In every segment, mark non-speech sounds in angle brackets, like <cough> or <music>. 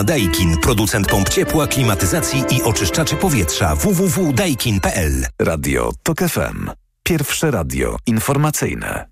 Daikin, producent pomp ciepła, klimatyzacji i oczyszczaczy powietrza www.daikin.pl Radio TOK FM. Pierwsze radio informacyjne.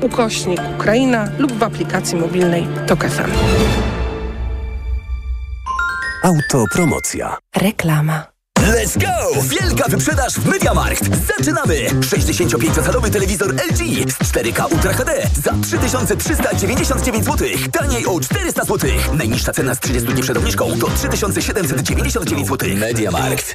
ukośnik Ukraina lub w aplikacji mobilnej TOK FM. Autopromocja. Reklama. Let's go! Wielka wyprzedaż w Mediamarkt. Zaczynamy! 65-calowy telewizor LG z 4K Ultra HD za 3399 zł. Taniej o 400 zł. Najniższa cena z 30 dni przed obniżką to 3799 zł. Mediamarkt.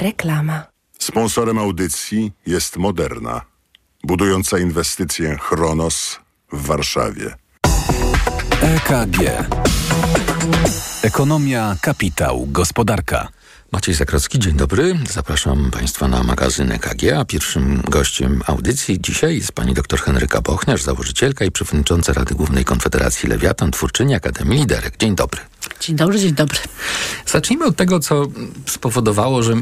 Reklama. Sponsorem audycji jest Moderna, budująca inwestycję Chronos w Warszawie. EKG. Ekonomia, kapitał, gospodarka. Maciej Zakrocki, dzień dobry. Zapraszam Państwa na magazyn EKG, a pierwszym gościem audycji dzisiaj jest pani dr Henryka Bochniarz, założycielka i przewodnicząca Rady Głównej Konfederacji Lewiatan, twórczyni Akademii Liderek. Dzień dobry. Dzień dobry, dzień dobry. Zacznijmy od tego, co spowodowało, że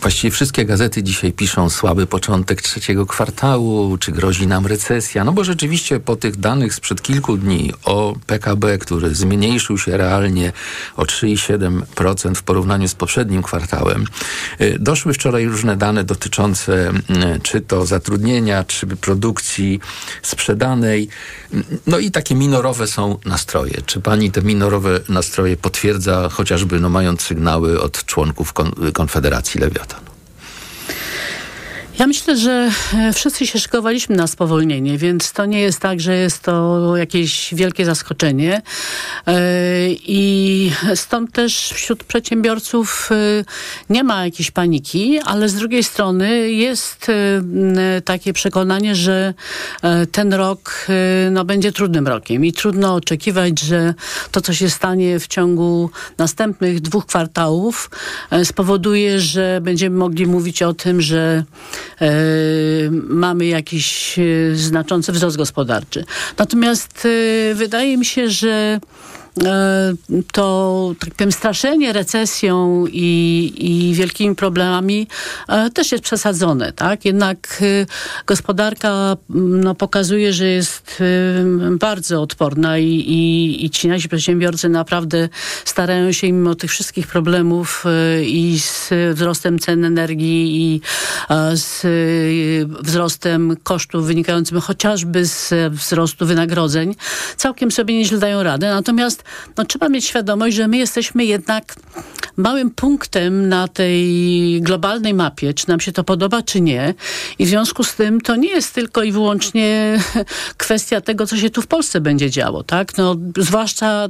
właściwie wszystkie gazety dzisiaj piszą słaby początek trzeciego kwartału, czy grozi nam recesja. No bo rzeczywiście po tych danych sprzed kilku dni o PKB, który zmniejszył się realnie o 3,7% w porównaniu z poprzednim kwartałem, doszły wczoraj różne dane dotyczące czy to zatrudnienia, czy produkcji sprzedanej. No i takie minorowe są nastroje. Czy pani te minorowe nastroje potwierdza, chociażby no, mając sygnały od członków kon Konfederacji Lewiatan? Ja myślę, że wszyscy się szykowaliśmy na spowolnienie, więc to nie jest tak, że jest to jakieś wielkie zaskoczenie. I stąd też wśród przedsiębiorców nie ma jakiejś paniki, ale z drugiej strony jest takie przekonanie, że ten rok no, będzie trudnym rokiem i trudno oczekiwać, że to, co się stanie w ciągu następnych dwóch kwartałów spowoduje, że będziemy mogli mówić o tym, że mamy jakiś znaczący wzrost gospodarczy. Natomiast wydaje mi się, że to tak powiem, straszenie recesją i, i wielkimi problemami też jest przesadzone. Tak? Jednak gospodarka no, pokazuje, że jest bardzo odporna i, i, i ci nasi przedsiębiorcy naprawdę starają się mimo tych wszystkich problemów i z wzrostem cen energii i z wzrostem kosztów wynikającym chociażby z wzrostu wynagrodzeń całkiem sobie nieźle dają radę. Natomiast no, trzeba mieć świadomość, że my jesteśmy jednak małym punktem na tej globalnej mapie, czy nam się to podoba, czy nie. I w związku z tym to nie jest tylko i wyłącznie <laughs> kwestia tego, co się tu w Polsce będzie działo. Tak? No, zwłaszcza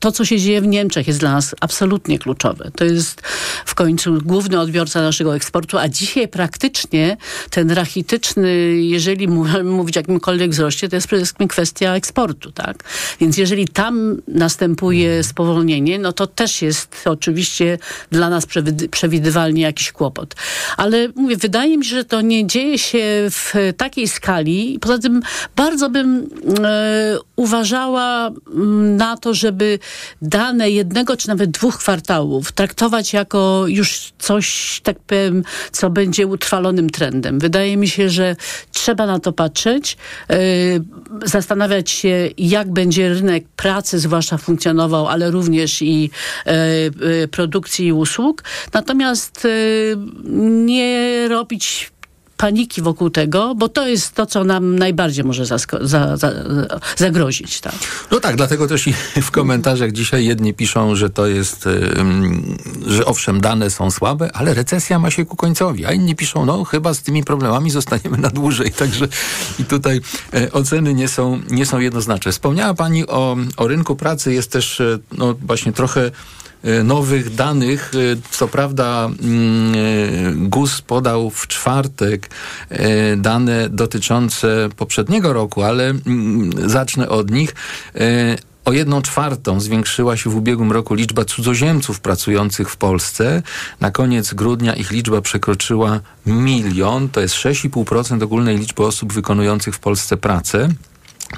to, co się dzieje w Niemczech jest dla nas absolutnie kluczowe. To jest w końcu główny odbiorca naszego eksportu, a dzisiaj praktycznie ten rachityczny, jeżeli <laughs> mówić o jakimkolwiek wzroście, to jest przede wszystkim kwestia eksportu. Tak? Więc jeżeli tam następuje spowolnienie, no to też jest oczywiście dla nas przewidywalnie jakiś kłopot. Ale mówię, wydaje mi się, że to nie dzieje się w takiej skali. Poza tym bardzo bym e, uważała na to, żeby dane jednego czy nawet dwóch kwartałów traktować jako już coś, tak powiem, co będzie utrwalonym trendem. Wydaje mi się, że trzeba na to patrzeć, e, zastanawiać się, jak będzie rynek pracy zwłaszcza funkcjonował, ale również i e, produkcji i usług. Natomiast nie robić paniki wokół tego, bo to jest to, co nam najbardziej może za, za, zagrozić. Tak? No tak, dlatego też i <laughs> w komentarzach dzisiaj jedni piszą, że to jest, że owszem, dane są słabe, ale recesja ma się ku końcowi, a inni piszą, no chyba z tymi problemami zostaniemy na dłużej, <laughs> także i tutaj e, oceny nie są, nie są jednoznaczne. Wspomniała Pani o, o rynku pracy, jest też e, no, właśnie trochę nowych danych. E, Co prawda mm, e, GUS podał w czwartek e, dane dotyczące poprzedniego roku, ale mm, zacznę od nich. E, O jedną czwartą zwiększyła się w ubiegłym roku liczba cudzoziemców pracujących w Polsce. Na koniec grudnia ich liczba przekroczyła milion. To jest 6,5% ogólnej liczby osób wykonujących w Polsce pracę.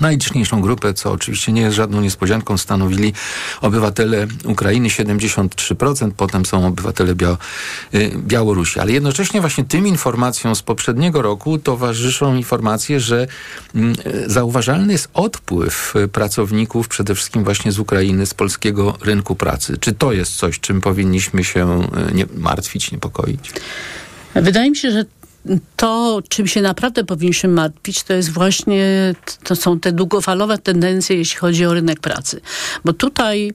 Najliczniejszą grupę, co oczywiście nie jest żadną niespodzianką, stanowili obywatele Ukrainy 73%, potem są obywatele Bia y, Białorusi. Ale jednocześnie właśnie tym informacjom z poprzedniego roku towarzyszą informacje, że mm, y, zauważalny jest odpływ y, pracowników przede wszystkim właśnie z Ukrainy, z polskiego rynku pracy. Czy to jest coś, czym powinniśmy się martwić, niepokoić? Wydaje mi się, że to, czym się naprawdę powinniśmy martwić, to jest właśnie, to są te długofalowe tendencje, jeśli chodzi o rynek pracy. Bo tutaj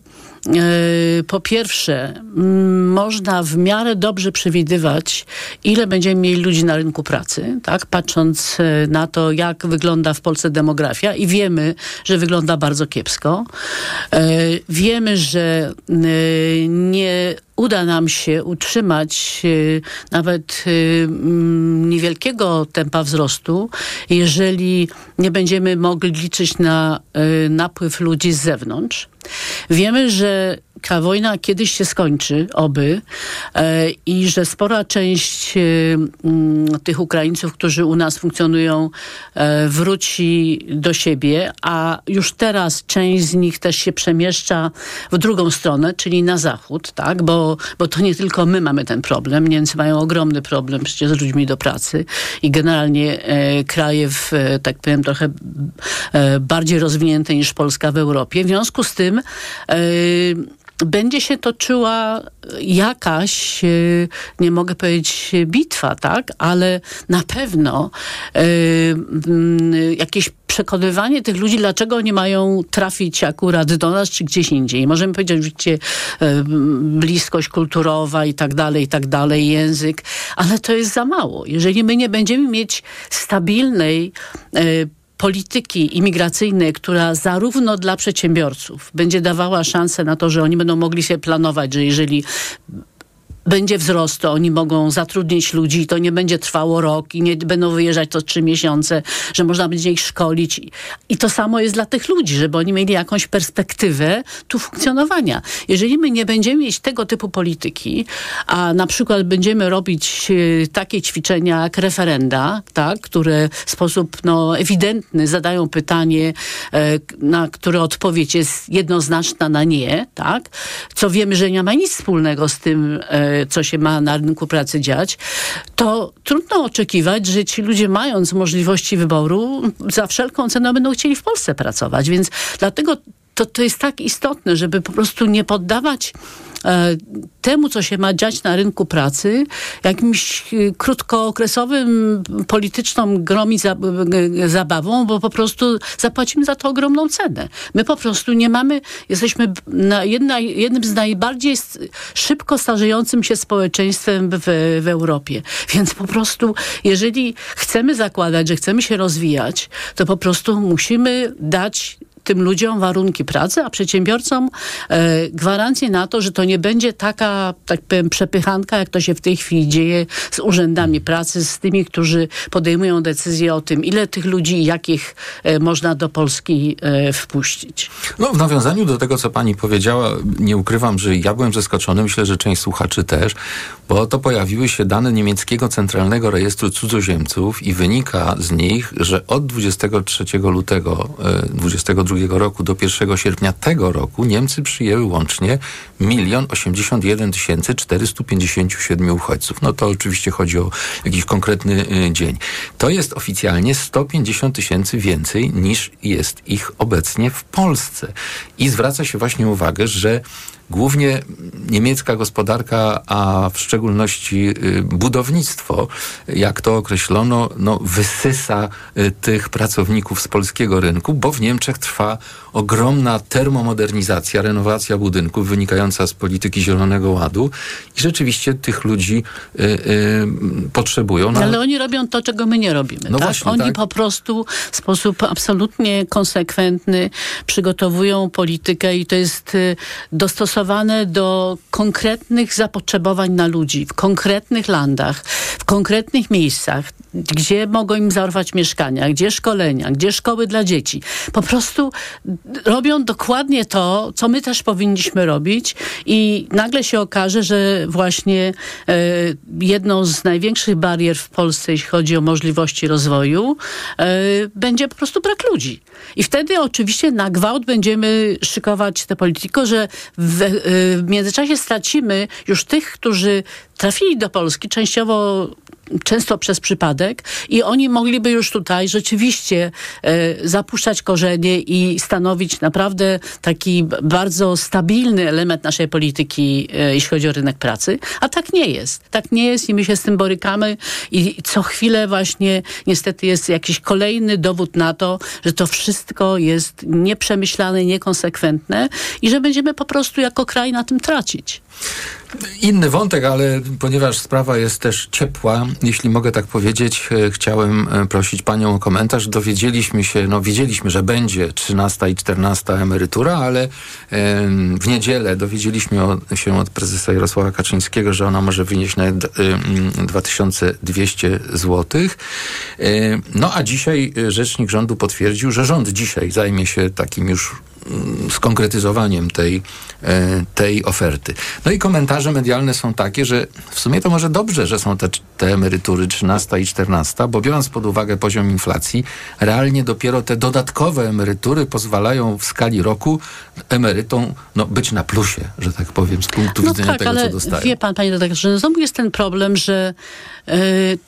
po pierwsze, m, można w miarę dobrze przewidywać, ile będziemy mieli ludzi na rynku pracy, tak? patrząc e, na to, jak wygląda w Polsce demografia i wiemy, że wygląda bardzo kiepsko. E, wiemy, że e, nie uda nam się utrzymać nawet mm, niewielkiego tempa wzrostu, jeżeli nie będziemy mogli liczyć na napływ ludzi z zewnątrz. Wiemy, że ta wojna kiedyś się skończy, oby, e, i że spora część e, tych Ukraińców, którzy u nas funkcjonują, e, wróci do siebie, a już teraz część z nich też się przemieszcza w drugą stronę, czyli na zachód, tak? Bo, bo to nie tylko my mamy ten problem. Niemcy mają ogromny problem przecież z ludźmi do pracy i generalnie kraje, w, tak powiem, trochę bardziej rozwinięte niż Polska w Europie. W związku z tym będzie się toczyła jakaś, e, nie mogę powiedzieć bitwa, tak, ale na pewno e, mm, jakieś przekonywanie tych ludzi, dlaczego nie mają trafić akurat do nas czy gdzieś indziej. Możemy powiedzieć oczywiście e, bliskość kulturowa i tak dalej, i tak dalej, język, ale to jest za mało. Jeżeli my nie będziemy mieć stabilnej polityki imigracyjnej, która zarówno dla przedsiębiorców będzie dawała szansę na to, że oni będą mogli sobie planować, że jeżeli będzie wzrost, to oni mogą zatrudnić ludzi, to nie będzie trwało rok i nie będą wyjeżdżać to trzy miesiące, że można będzie ich szkolić. I to samo jest dla tych ludzi, żeby oni mieli jakąś perspektywę tu funkcjonowania. Jeżeli my nie będziemy mieć tego typu polityki, a na przykład będziemy robić e, takie ćwiczenia jak referenda, tak, które w sposób no, ewidentny zadają pytanie, e, na które odpowiedź jest jednoznaczna na nie, tak, co wiemy, że nie ma nic wspólnego z tym, e, co się ma na rynku pracy dziać, to trudno oczekiwać, że ci ludzie mając możliwości wyboru za wszelką cenę będą chcieli w Polsce pracować. Więc dlatego to, to jest tak istotne, żeby po prostu nie poddawać e, temu, co się ma dziać na rynku pracy, jakimś e, krótkookresowym polityczną gromi e, zabawą, bo po prostu zapłacimy za to ogromną cenę. My po prostu nie mamy, jesteśmy na jedna, jednym z najbardziej szybko starzejącym się społeczeństwem w, w Europie. Więc po prostu, jeżeli chcemy zakładać, że chcemy się rozwijać, to po prostu musimy dać tym ludziom warunki pracy, a przedsiębiorcom e, gwarancję na to, że to nie będzie taka, tak powiem, przepychanka, jak to się w tej chwili dzieje z urzędami pracy, z tymi, którzy podejmują decyzje o tym, ile tych ludzi i jakich e, można do Polski e, wpuścić. No, w nawiązaniu do tego, co pani powiedziała, nie ukrywam, że ja byłem zaskoczony, myślę, że część słuchaczy też, bo to pojawiły się dane niemieckiego Centralnego Rejestru Cudzoziemców i wynika z nich, że od 23 lutego 22 1942 roku do 1 sierpnia tego roku Niemcy przyjęły łącznie 1 81 457 uchodźców. No to oczywiście chodzi o jakiś konkretny y, dzień. To jest oficjalnie 150 tysięcy więcej niż jest ich obecnie w Polsce. I zwraca się właśnie uwagę, że głównie niemiecka gospodarka, a w szczególności y, budownictwo, jak to określono, no, wysysa y, tych pracowników z polskiego rynku, bo w Niemczech trwa ogromna termomodernizacja, renowacja budynków wynikająca z polityki Zielonego Ładu i rzeczywiście tych ludzi y, y, potrzebują. No, ale oni robią to, czego my nie robimy. No tak? właśnie, oni tak. po prostu w sposób absolutnie konsekwentny przygotowują politykę i to jest y, dostosowane do konkretnych zapotrzebowań na ludzi, w konkretnych landach, w konkretnych miejscach, gdzie mogą im zarwać mieszkania, gdzie szkolenia, gdzie szkoły dla dzieci. Po prostu robią dokładnie to, co my też powinniśmy robić i nagle się okaże, że właśnie e, jedną z największych barier w Polsce, jeśli chodzi o możliwości rozwoju, e, będzie po prostu brak ludzi. I wtedy oczywiście na gwałt będziemy szykować tę politykę, że w, w międzyczasie stracimy już tych, którzy trafili do Polski, częściowo często przez przypadek i oni mogliby już tutaj rzeczywiście e, zapuszczać korzenie i stanowić naprawdę taki bardzo stabilny element naszej polityki, e, jeśli chodzi o rynek pracy. A tak nie jest. Tak nie jest i my się z tym borykamy i co chwilę właśnie niestety jest jakiś kolejny dowód na to, że to wszystko jest nieprzemyślane, niekonsekwentne i że będziemy po prostu jako kraj na tym tracić. Inny wątek, ale ponieważ sprawa jest też ciepła, jeśli mogę tak powiedzieć, e, chciałem e, prosić Panią o komentarz. Dowiedzieliśmy się, no wiedzieliśmy, że będzie 13 i 14 emerytura, ale em, w niedzielę dowiedzieliśmy się od prezesa Jarosława Kaczyńskiego, że ona może wynieść nawet e, mm, 2200 złotych. E, No a dzisiaj e, rzecznik rządu potwierdził, że rząd dzisiaj zajmie się takim już mm, skonkretyzowaniem tej, e, tej oferty. No i komentarze medialne są takie, że w sumie to może dobrze, że są te, te emerytury 13 i 14, bo biorąc pod uwagę poziom inflacji, realnie dopiero te dodatkowe emerytury pozwalają w skali roku emerytom no, być na plusie, że tak powiem, z punktu No widzenia tak, tego, ale co dostają. wie pan, panie redaktorze, no znowu jest ten problem, że e,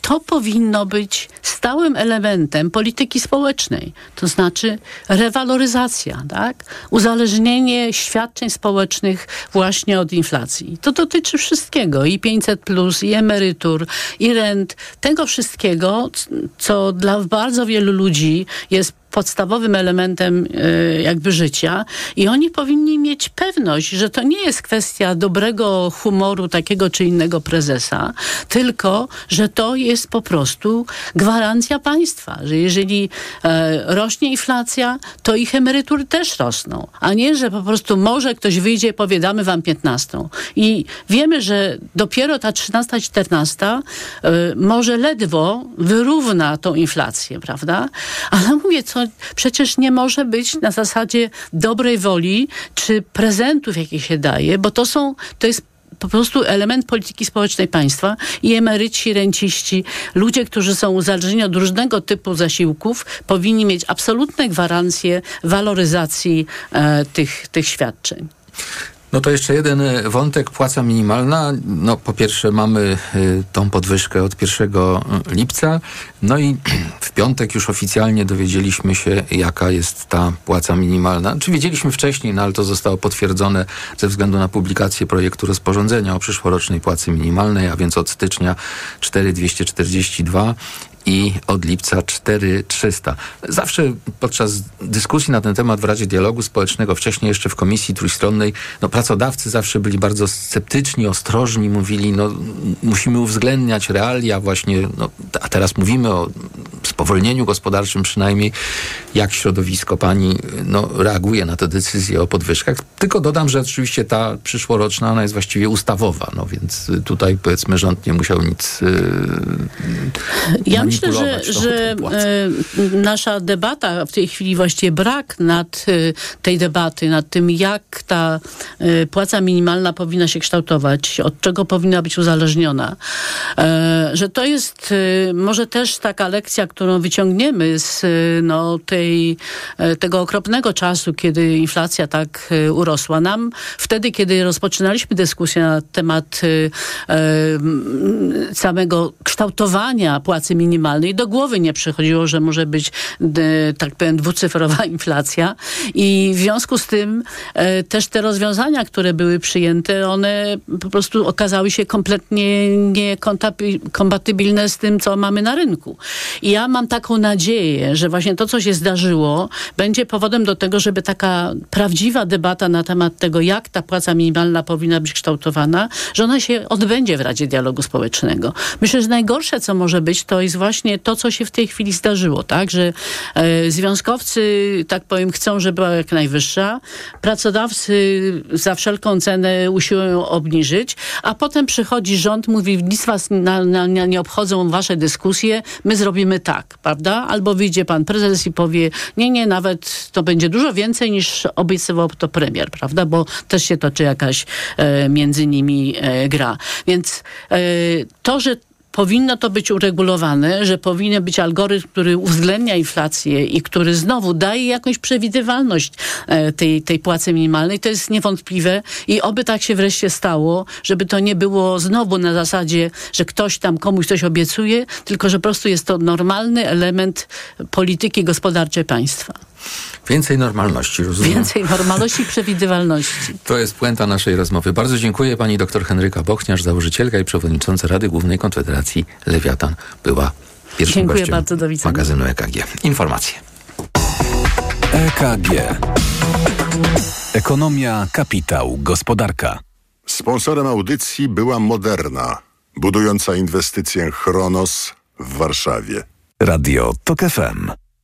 to powinno być stałym elementem polityki społecznej. To znaczy rewaloryzacja, tak? Uzależnienie świadczeń społecznych właśnie od inflacji. To dotyczy wszystkiego. I 500+, plus, i emerytur, i rent. Tego wszystkiego, co dla bardzo wielu ludzi jest podstawowym elementem e, jakby życia i oni powinni mieć pewność, że to nie jest kwestia dobrego humoru takiego czy innego prezesa, tylko, że to jest po prostu gwarancja państwa, że jeżeli e, rośnie inflacja, to ich emerytury też rosną, a nie, że po prostu może ktoś wyjdzie i powie, damy wam 15. I wiemy, że dopiero ta 13, 14 e, może ledwo wyrówna tą inflację, prawda? Ale mówię, co przecież nie może być na zasadzie dobrej woli czy prezentów, jakie się daje, bo to są, to jest po prostu element polityki społecznej państwa i emeryci, renciści, ludzie, którzy są uzależnieni od różnego typu zasiłków, powinni mieć absolutne gwarancje waloryzacji e, tych, tych świadczeń. No to jeszcze jeden e, wątek, płaca minimalna. No po pierwsze mamy y, tą podwyżkę od 1 lipca, no i <clears throat> w piątek już oficjalnie dowiedzieliśmy się, jaka jest ta płaca minimalna. Czy wiedzieliśmy wcześniej, no ale to zostało potwierdzone ze względu na publikację projektu rozporządzenia o przyszłorocznej płacy minimalnej, a więc od stycznia 4,242 i od lipca 4300. Zawsze podczas dyskusji na ten temat w Radzie Dialogu Społecznego, wcześniej jeszcze w Komisji Trójstronnej, no, pracodawcy zawsze byli bardzo sceptyczni, ostrożni, mówili, no musimy uwzględniać realia właśnie, no, a teraz mówimy o spowolnieniu gospodarczym przynajmniej, jak środowisko pani no, reaguje na te decyzje o podwyżkach. Tylko dodam, że oczywiście ta przyszłoroczna, ona jest właściwie ustawowa, no więc tutaj powiedzmy rząd nie musiał nic yy, Ja myślę, że, że e, nasza debata, w tej chwili właściwie brak nad e, tej debaty, nad tym, jak ta e, płaca minimalna powinna się kształtować, od czego powinna być uzależniona, że to jest może też taka lekcja, którą wyciągniemy z no, tej, tego okropnego czasu, kiedy inflacja tak urosła. Nam wtedy, kiedy rozpoczynaliśmy dyskusję na temat samego kształtowania płacy minimalnej, minimalnej. Do głowy nie przychodziło, że może być, tak powiem, dwucyfrowa <laughs> inflacja. I w związku z tym e, też te rozwiązania, które były przyjęte, one po prostu okazały się kompletnie niekompatybilne z tym, co mamy na rynku. I ja mam taką nadzieję, że właśnie to, co się zdarzyło, będzie powodem do tego, żeby taka prawdziwa debata na temat tego, jak ta płaca minimalna powinna być kształtowana, że ona się odbędzie w Radzie Dialogu Społecznego. Myślę, że najgorsze, co może być, to jest właśnie to, co się w tej chwili zdarzyło, tak? Że e, związkowcy, tak powiem, chcą, żeby była jak najwyższa. Pracodawcy za wszelką cenę usiłują obniżyć, a potem przychodzi rząd, mówi, nic was na, na, nie obchodzą wasze dyskusje, my zrobimy tak, prawda? Albo wyjdzie pan prezes i powie, nie, nie, nawet to będzie dużo więcej niż obiecywał to premier, prawda? Bo też się toczy jakaś e, między nimi e, gra. Więc e, to, że powinno to być uregulowane, że powinien być algorytm, który uwzględnia inflację i który znowu daje jakąś przewidywalność e, tej, tej płacy minimalnej. To jest niewątpliwe i oby tak się wreszcie stało, żeby to nie było znowu na zasadzie, że ktoś tam komuś coś obiecuje, tylko że po prostu jest to normalny element polityki gospodarczej państwa. Więcej normalności, rozumiem. Więcej normalności i przewidywalności. To jest puenta naszej rozmowy. Bardzo dziękuję pani dr Henryka Bochniarz, założycielka i przewodnicząca Rady Głównej Konfederacji Lewiatan. Była pierwszym dziękuję gościem bardzo, do widzenia. magazynu EKG. Informacje. EKG. Ekonomia, kapitał, gospodarka. Sponsorem audycji była Moderna, budująca inwestycję Chronos w Warszawie. Radio TOK FM.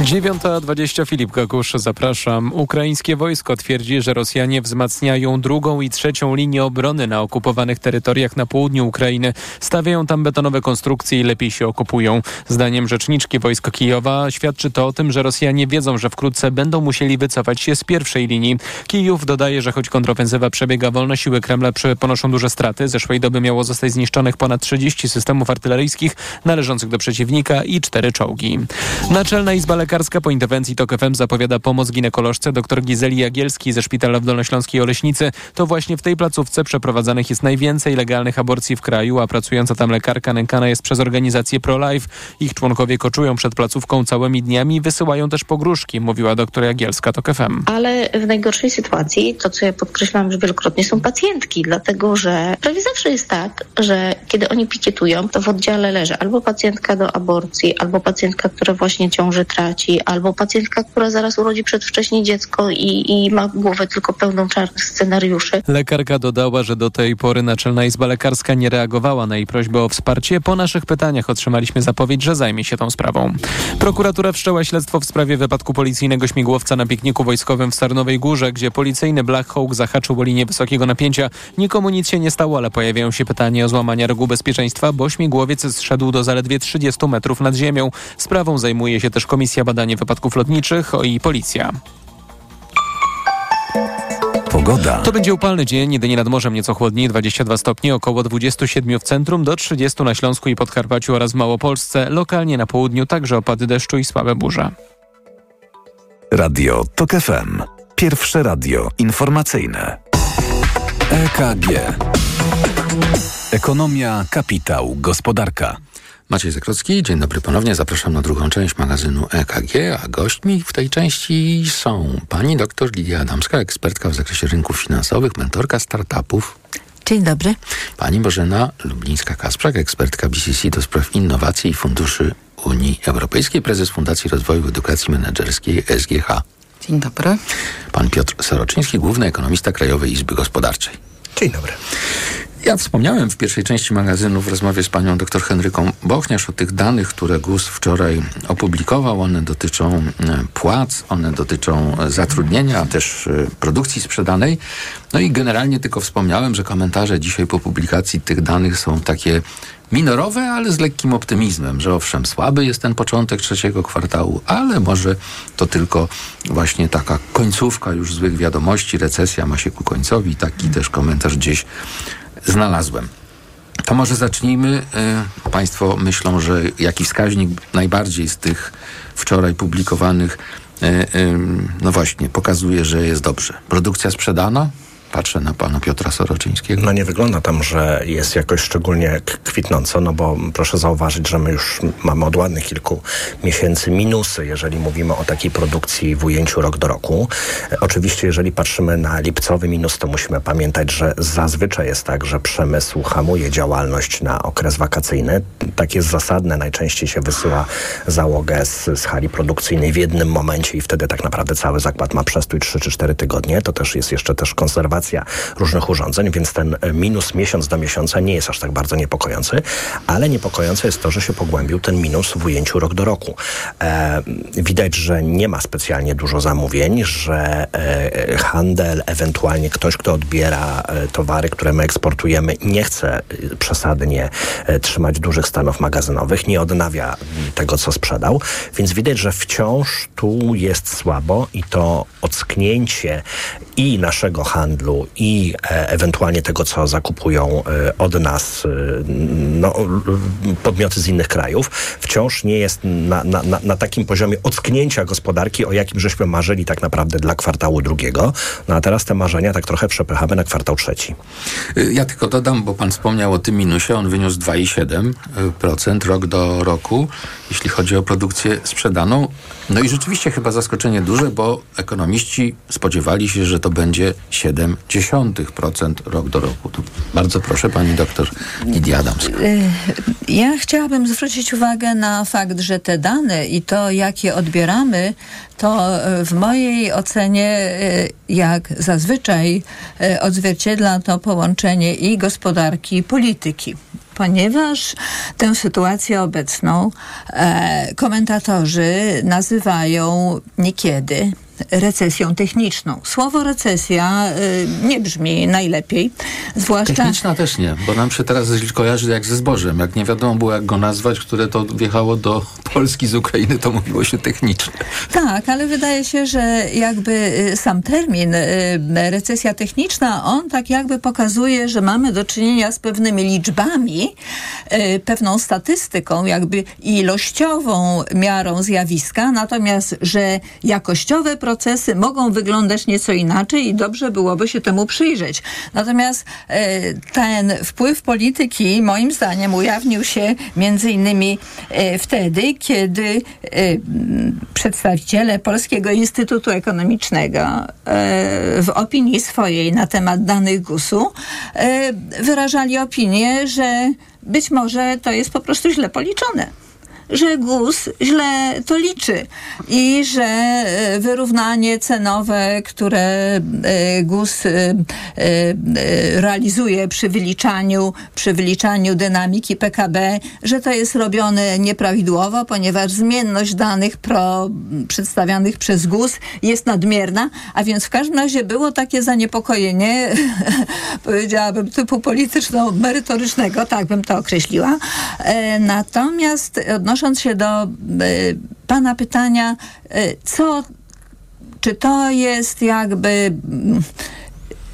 9.20 Filip Gakusz, zapraszam. Ukraińskie wojsko twierdzi, że Rosjanie wzmacniają drugą i trzecią linię obrony na okupowanych terytoriach na południu Ukrainy. Stawiają tam betonowe konstrukcje i lepiej się okupują. Zdaniem rzeczniczki wojsk Kijowa świadczy to o tym, że Rosjanie wiedzą, że wkrótce będą musieli wycofać się z pierwszej linii. Kijów dodaje, że choć kontrofensywa przebiega wolno, siły Kremla ponoszą duże straty. Zeszłej doby miało zostać zniszczonych ponad 30 systemów artyleryjskich należących do przeciwnika i cztery czołgi. Naczelna Izba lekarska po interwencji TOK FM zapowiada pomoc ginekolożce dr Gizeli Jagielskiej ze szpitala w Dolnośląskiej Oleśnicy. To właśnie w tej placówce przeprowadzanych jest najwięcej legalnych aborcji w kraju, a pracująca tam lekarka nękana jest przez organizację Pro-Life. Ich członkowie koczują przed placówką całymi dniami i wysyłają też pogróżki, mówiła dr Jagielska TOK FM. Ale w najgorszej sytuacji, to co ja podkreślam już wielokrotnie, są pacjentki, dlatego że prawie zawsze jest tak, że kiedy oni pikietują, to w oddziale leży albo pacjentka do aborcji, albo pacjentka, która właśnie ciąży traci, albo pacjentka, która zaraz urodzi przedwcześnie dziecko i, i ma głowę tylko pełną czarnych scenariuszy. Lekarka dodała, że do tej pory Naczelna Izba Lekarska nie reagowała na jej prośbę o wsparcie. Po naszych pytaniach otrzymaliśmy zapowiedź, że zajmie się tą sprawą. Prokuratura wszczęła śledztwo w sprawie wypadku policyjnego śmigłowca na pikniku wojskowym w Starnowej Górze, gdzie policyjny Black Hawk zahaczył o linię wysokiego napięcia. Nikomu nic się nie stało, ale pojawiają się pytania o złamanie reguł bezpieczeństwa, bo śmigłowiec zszedł do zaledwie 30 metrów nad ziemią. Sprawą zajmuje się też Komisja Badanie Wypadków Lotniczych i Policja. Pogoda. To będzie upalny dzień, jedynie nad morzem nieco chłodniej, 22 stopnie, około 27 w centrum, do 30 na Śląsku i Podkarpaciu oraz w Małopolsce. Lokalnie na południu także opady deszczu i słabe burze. Radio TOK FM. Pierwsze radio informacyjne. EKG. Ekonomia, kapitał, gospodarka. Maciej Zakrocki, dzień dobry ponownie. Zapraszam na drugą część magazynu EKG, a gośćmi w tej części są pani doktor Lidia Adamska, ekspertka w zakresie rynków finansowych, mentorka startupów. Dzień dobry. Pani Bożena Lublińska-Kasprzak, ekspertka BCC do spraw innowacji i funduszy Unii Europejskiej, prezes Fundacji Rozwoju Edukacji Menedżerskiej SGH. Dzień dobry. Pan Piotr Soroczyński, główny ekonomista Krajowej Izby Gospodarczej. Dzień dobry. Ja wspomniałem w pierwszej części magazynu w rozmowie z panią dr Henryką Bochniarz o tych danych, które GUS wczoraj opublikował. One dotyczą e, płac, one dotyczą zatrudnienia, a też e, produkcji sprzedanej. No i generalnie tylko wspomniałem, że komentarze dzisiaj po publikacji tych danych są takie minorowe, ale z lekkim optymizmem, że owszem, słaby jest ten początek trzeciego kwartału, ale może to tylko właśnie taka końcówka już złych wiadomości, recesja ma się ku końcowi. Taki też komentarz gdzieś znalazłem. To może zacznijmy. E, państwo myślą, że jaki wskaźnik najbardziej z tych wczoraj publikowanych, e, no właśnie, pokazuje, że jest dobrze. Produkcja sprzedana, Patrzę na pana Piotra Soroczyńskiego. No nie wygląda tam, że jest jakoś szczególnie kwitnąco, no bo proszę zauważyć, że my już mamy od ładnych kilku miesięcy minusy, jeżeli mówimy o takiej produkcji w ujęciu rok do roku. Oczywiście, jeżeli patrzymy na lipcowy minus, to musimy pamiętać, że zazwyczaj jest tak, że przemysł hamuje działalność na okres wakacyjny. Tak jest zasadne. Najczęściej się wysyła załogę z, z hali produkcyjnej w jednym momencie i wtedy tak naprawdę cały zakład ma przestój 3 czy 4 tygodnie. To też jest jeszcze też konserwacja różnych urządzeń, więc ten e, minus miesiąc do miesiąca nie jest aż tak bardzo niepokojący, ale niepokojące jest to, że się pogłębił ten minus w ujęciu rok do roku. E, widać, że nie ma specjalnie dużo zamówień, że e, handel, ewentualnie ktoś, kto odbiera e, towary, które my eksportujemy, nie chce e, przesadnie e, trzymać dużych stanów magazynowych, nie odnawia tego, co sprzedał, więc widać, że wciąż tu jest słabo i to ocknięcie i naszego handlu, handlu i e, ewentualnie tego, co zakupują e, od nas e, no, podmioty z innych krajów, wciąż nie jest na, na, na, takim poziomie ocknięcia gospodarki, o jakim żeśmy marzyli tak naprawdę dla kwartału drugiego. No a teraz te marzenia tak trochę przepychamy na kwartał trzeci. Ja tylko dodam, bo pan wspomniał o tym minusie, on wyniósł 2,7% rok do roku, jeśli chodzi o produkcję sprzedaną. No i rzeczywiście chyba zaskoczenie duże, bo ekonomiści spodziewali się, że to będzie 0,7% rok do roku. To bardzo proszę pani doktor Lidia Adamska. Y, ja chciałabym zwrócić uwagę na fakt, że te dane i to, jakie odbieramy, to y, w mojej ocenie, y, jak zazwyczaj, odzwierciedla to połączenie i gospodarki, i polityki ponieważ tę sytuację obecną e, komentatorzy nazywają niekiedy recesją techniczną. Słowo recesja y, nie brzmi najlepiej, zwłaszcza... Techniczna też nie, bo nam się teraz kojarzy jak ze zbożem. Jak nie wiadomo było jak go nazwać, które to wjechało do Polski z Ukrainy, to mówiło się techniczne. Tak, ale wydaje się, że jakby y, sam termin y, recesja techniczna, on tak jakby pokazuje, że mamy do czynienia z pewnymi liczbami, y, pewną statystyką, jakby ilościową miarą zjawiska, natomiast, że jakościowe procesy mogą wyglądać nieco inaczej i dobrze byłoby się temu przyjrzeć. Natomiast e, ten wpływ polityki moim zdaniem ujawnił się między innymi e, wtedy, kiedy e, przedstawiciele Polskiego Instytutu Ekonomicznego w opinii swojej na temat danych GUS-u wyrażali opinię, że być może to jest po prostu źle policzone że GUS źle to liczy i że e, wyrównanie cenowe, które e, GUS e, realizuje przy wyliczaniu, przy wyliczaniu dynamiki PKB, że to jest robione nieprawidłowo, ponieważ zmienność danych pro, przedstawianych przez GUS jest nadmierna, a więc w każdym razie było takie zaniepokojenie, <laughs> powiedziałabym, typu polityczno-merytorycznego, tak bym to określiła. Natomiast odnoszę odnosząc się do y, pana pytania, y, co, czy to jest jakby mm,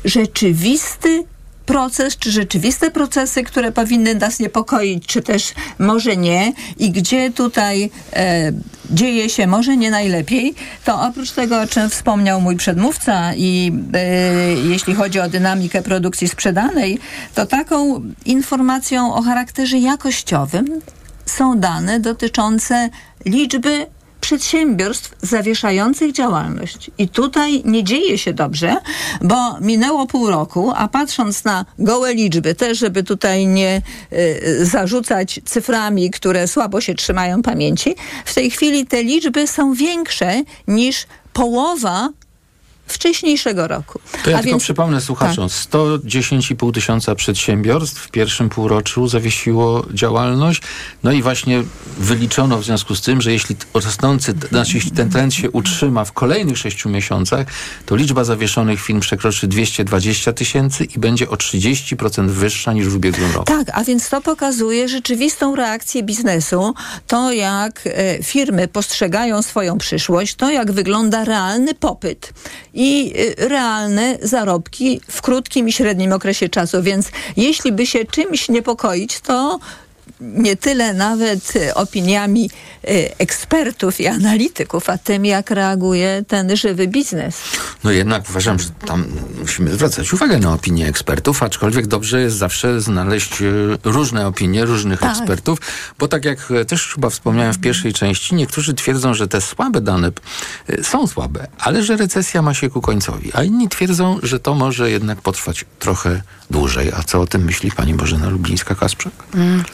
rzeczywisty proces, czy rzeczywiste procesy, które powinny nas niepokoić, czy też może nie? I gdzie tutaj e, dzieje się może nie najlepiej, to oprócz tego, o czym wspomniał mój przedmówca i e, jeśli chodzi o dynamikę produkcji sprzedanej, to taką informacją o charakterze jakościowym są dane dotyczące liczby przedsiębiorstw zawieszających działalność. I tutaj nie dzieje się dobrze, bo minęło pół roku, a patrząc na gołe liczby, też żeby tutaj nie y, zarzucać cyframi, które słabo się trzymają pamięci, w tej chwili te liczby są większe niż połowa wcześniejszego roku. To ja A tylko więc... przypomnę słuchaczom, tak. 110,5 tysiąca przedsiębiorstw w pierwszym półroczu zawiesiło działalność, no i właśnie wyliczono w związku z tym, że jeśli rosnący, znaczy jeśli ten trend się utrzyma w kolejnych sześciu miesiącach, to liczba zawieszonych firm przekroczy 220 tysięcy i będzie o 30% wyższa niż w ubiegłym roku. Tak, a więc to pokazuje rzeczywistą reakcję biznesu, to jak e, firmy postrzegają swoją przyszłość, to jak wygląda realny popyt i y, realne zarobki w krótkim i średnim okresie czasu. Więc jeśli by się czymś niepokoić, to nie tyle nawet y, opiniami y, ekspertów i analityków, a tym, jak reaguje ten żywy biznes. No jednak uważam, że tam musimy zwracać uwagę na opinie ekspertów, aczkolwiek dobrze jest zawsze znaleźć y, różne opinie różnych Tak. ekspertów, bo tak jak e, też chyba wspomniałem w pierwszej części, niektórzy twierdzą, że te słabe dane są słabe, ale że recesja ma się ku końcowi, a inni twierdzą, że to może jednak potrwać trochę dłużej. A co o tym myśli pani Bożena Lublińska-Kasprzak? Mm.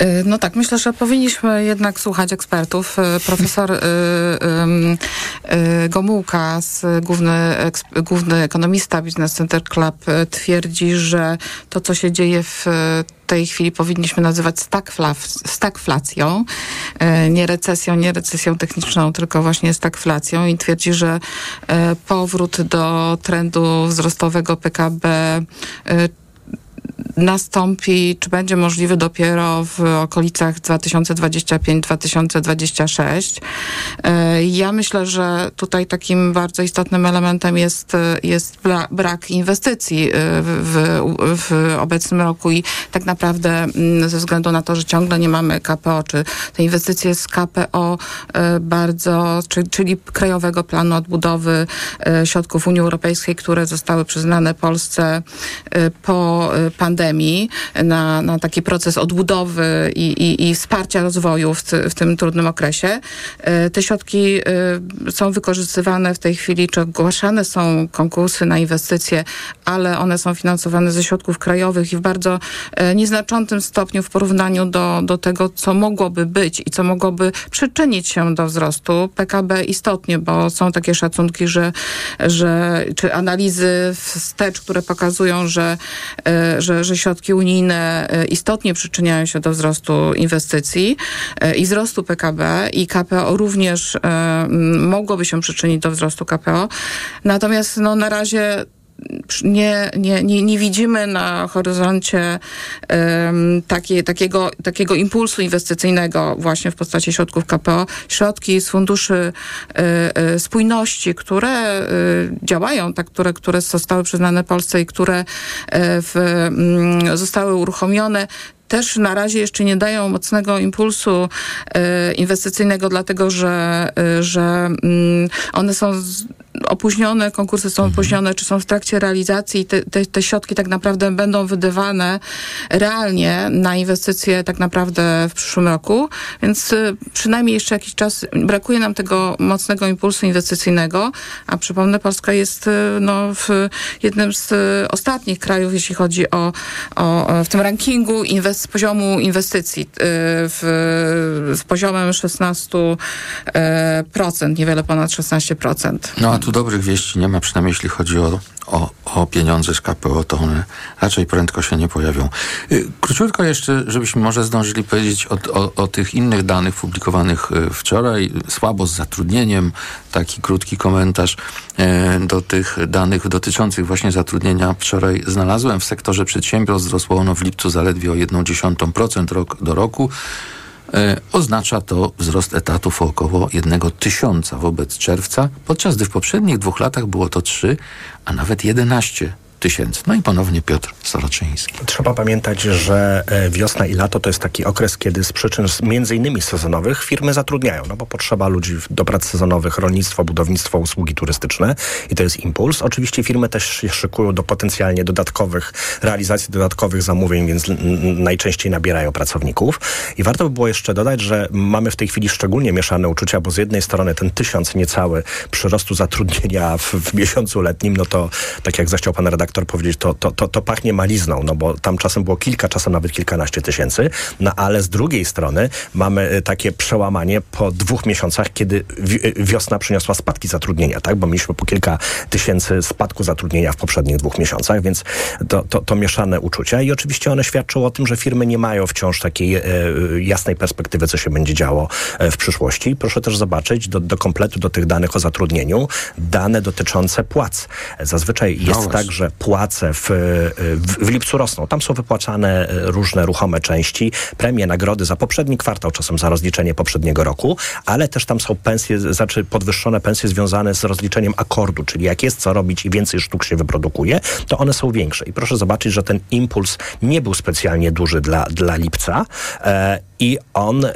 Y, No tak, myślę, że powinniśmy jednak słuchać ekspertów. Y, Profesor y, ym, y, Gomułka, z główny, eks- główny ekonomista Business Center Club y, twierdzi, że to, co się dzieje w tej chwili powinniśmy nazywać stagfla- stagflacją, y, nie recesją, nie recesją techniczną, tylko właśnie stagflacją i twierdzi, że y, powrót do trendu wzrostowego PKB y, nastąpi, czy będzie możliwy dopiero w okolicach 2025-2026. E, Ja myślę, że tutaj takim bardzo istotnym elementem jest, jest bra- brak inwestycji e, w, w, obecnym roku i tak naprawdę mm, ze względu na to, że ciągle nie mamy KPO, czy te inwestycje z KPO e, bardzo, czy, czyli Krajowego Planu Odbudowy Środków Unii Europejskiej, które zostały przyznane Polsce po e, pandemii na, na taki proces odbudowy i, i, i wsparcia rozwoju w, w tym trudnym okresie. E, Te środki e, są wykorzystywane w tej chwili, czy ogłaszane są konkursy na inwestycje, ale one są finansowane ze środków krajowych i w bardzo e, nieznaczącym stopniu w porównaniu do, do tego, co mogłoby być i co mogłoby przyczynić się do wzrostu PKB istotnie, bo są takie szacunki, że, że czy analizy wstecz, które pokazują, że, e, że, że środki unijne e, istotnie przyczyniają się do wzrostu inwestycji e, i wzrostu PKB i KPO również e, mogłoby się przyczynić do wzrostu KPO. Natomiast no, na razie nie, nie, nie, nie widzimy na horyzoncie um, takie, takiego, takiego impulsu inwestycyjnego właśnie w postaci środków KPO. Środki z funduszy e, e, spójności, które e, działają, tak, które, które zostały przyznane Polsce i które w, mm, zostały uruchomione, też na razie jeszcze nie dają mocnego impulsu inwestycyjnego, dlatego że, że mm, one są opóźnione, konkursy są opóźnione, czy są w trakcie realizacji i te, te, te środki tak naprawdę będą wydawane realnie na inwestycje tak naprawdę w przyszłym roku, więc y, przynajmniej jeszcze jakiś czas brakuje nam tego mocnego impulsu inwestycyjnego, a przypomnę, Polska jest y, no, w jednym z y, ostatnich krajów, jeśli chodzi o, o w tym rankingu inwest, poziomu inwestycji w, z poziomem 16%, e, niewiele ponad 16%. No a tu dobrych wieści nie ma, przynajmniej jeśli chodzi o, o, o pieniądze z KPO, to one raczej prędko się nie pojawią. Y, Króciutko jeszcze, żebyśmy może zdążyli powiedzieć o, o, o tych innych danych publikowanych y, wczoraj. Słabo z zatrudnieniem, taki krótki komentarz y, do tych danych dotyczących właśnie zatrudnienia. Wczoraj znalazłem w sektorze przedsiębiorstw wzrosło ono w lipcu zaledwie o 1,1% rok do roku. E, Oznacza to wzrost etatów o około 1 tysiąca wobec czerwca, podczas gdy w poprzednich dwóch latach było to 3, a nawet 11 tysięcy. No i ponownie Piotr Soroczyński. Trzeba pamiętać, że e, wiosna i lato to jest taki okres, kiedy z przyczyn między innymi sezonowych firmy zatrudniają, no bo potrzeba ludzi do prac sezonowych, rolnictwo, budownictwo, usługi turystyczne i to jest impuls. Oczywiście firmy też się szykują do potencjalnie dodatkowych, realizacji dodatkowych zamówień, więc najczęściej nabierają pracowników. I warto by było jeszcze dodać, że mamy w tej chwili szczególnie mieszane uczucia, bo z jednej strony ten tysiąc niecały przyrostu zatrudnienia w, w miesiącu letnim, no to tak jak zechciał pan redaktor powiedzieć, to, to, to, to pachnie malizną, no bo tam czasem było kilka, czasem nawet kilkanaście tysięcy, no ale z drugiej strony mamy y, takie przełamanie po dwóch miesiącach, kiedy y, wiosna przyniosła spadki zatrudnienia, tak, bo mieliśmy po kilka tysięcy spadku zatrudnienia w poprzednich dwóch miesiącach, więc to, to, to mieszane uczucia i oczywiście one świadczą o tym, że firmy nie mają wciąż takiej e, jasnej perspektywy, co się będzie działo e, w przyszłości. Proszę też zobaczyć do, do kompletu do tych danych o zatrudnieniu dane dotyczące płac. Zazwyczaj jest właśnie. tak, że płace w, w, w lipcu rosną. Tam są wypłacane różne ruchome części, premie, nagrody za poprzedni kwartał, czasem za rozliczenie poprzedniego roku, ale też tam są pensje, znaczy podwyższone pensje związane z rozliczeniem akordu, czyli jak jest co robić i więcej sztuk się wyprodukuje, to one są większe. I proszę zobaczyć, że ten impuls nie był specjalnie duży dla, dla lipca. E, i on y,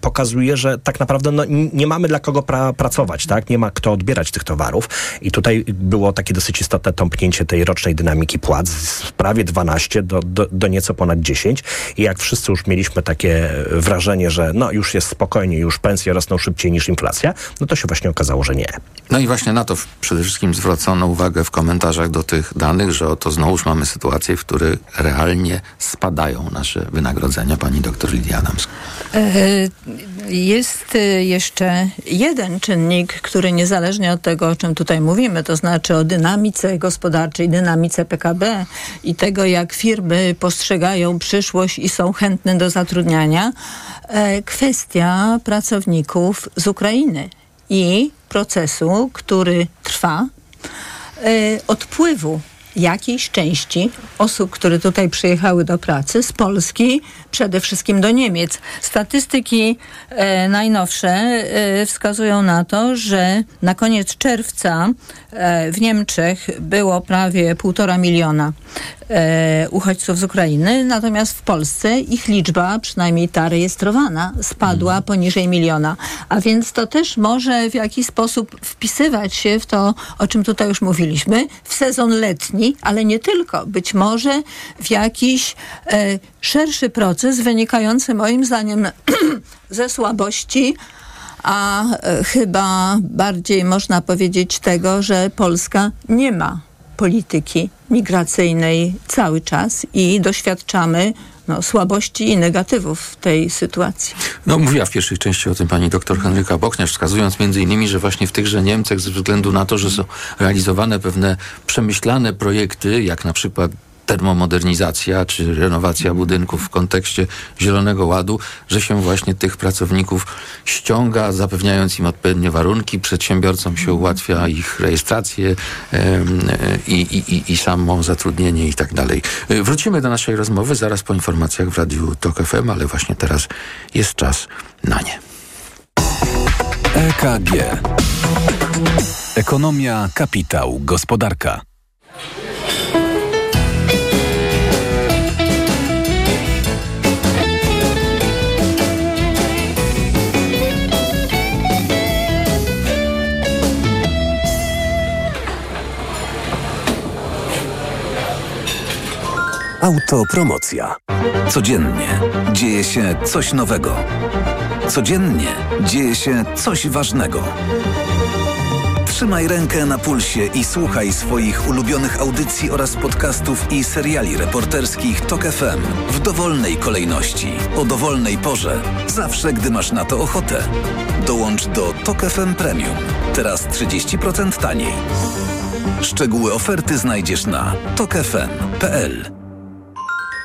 pokazuje, że tak naprawdę no, nie mamy dla kogo pra pracować, tak? Nie ma kto odbierać tych towarów. I tutaj było takie dosyć istotne tąpnięcie tej rocznej dynamiki płac z prawie 12 do, do, do nieco ponad 10. I jak wszyscy już mieliśmy takie wrażenie, że no już jest spokojnie, już pensje rosną szybciej niż inflacja, no to się właśnie okazało, że nie. No i właśnie na to przede wszystkim zwrócono uwagę w komentarzach do tych danych, że oto znowuż mamy sytuację, w której realnie spadają nasze wynagrodzenia. Pani doktor Lidia Adams. E, jest e, jeszcze jeden czynnik, który niezależnie od tego, o czym tutaj mówimy, to znaczy o dynamice gospodarczej, dynamice PKB i tego, jak firmy postrzegają przyszłość i są chętne do zatrudniania, e, kwestia pracowników z Ukrainy i procesu, który trwa, odpływu jakiejś części osób, które tutaj przyjechały do pracy z Polski, przede wszystkim do Niemiec. Statystyki e, najnowsze e, wskazują na to, że na koniec czerwca e, w Niemczech było prawie półtora miliona e, uchodźców z Ukrainy, natomiast w Polsce ich liczba, przynajmniej ta rejestrowana, spadła mhm. poniżej miliona. A więc to też może w jakiś sposób wpisywać się w to, o czym tutaj już mówiliśmy, w sezon letni, ale nie tylko. Być może w jakiś e, szerszy proces wynikający moim zdaniem <clears throat> ze słabości a e, chyba bardziej można powiedzieć tego, że Polska nie ma polityki migracyjnej cały czas i doświadczamy no, słabości i negatywów tej sytuacji. No mówiła w pierwszej części o tym pani doktor Henryka Bochniarz, wskazując między innymi, że właśnie w tychże Niemczech ze względu na to, że są realizowane pewne przemyślane projekty, jak na przykład termomodernizacja czy renowacja budynków w kontekście Zielonego Ładu, że się właśnie tych pracowników ściąga, zapewniając im odpowiednie warunki, przedsiębiorcom się ułatwia ich rejestrację i, samo zatrudnienie i tak dalej. E, wrócimy do naszej rozmowy zaraz po informacjach w Radiu TOK FM, ale właśnie teraz jest czas na nie. EKG Ekonomia, kapitał, gospodarka. Autopromocja. Codziennie dzieje się coś nowego. Codziennie dzieje się coś ważnego. Trzymaj rękę na pulsie i słuchaj swoich ulubionych audycji oraz podcastów i seriali reporterskich TOK FM w dowolnej kolejności, o dowolnej porze, zawsze gdy masz na to ochotę. Dołącz do TOK FM Premium. Teraz 30% taniej. Szczegóły oferty znajdziesz na tokefm.pl.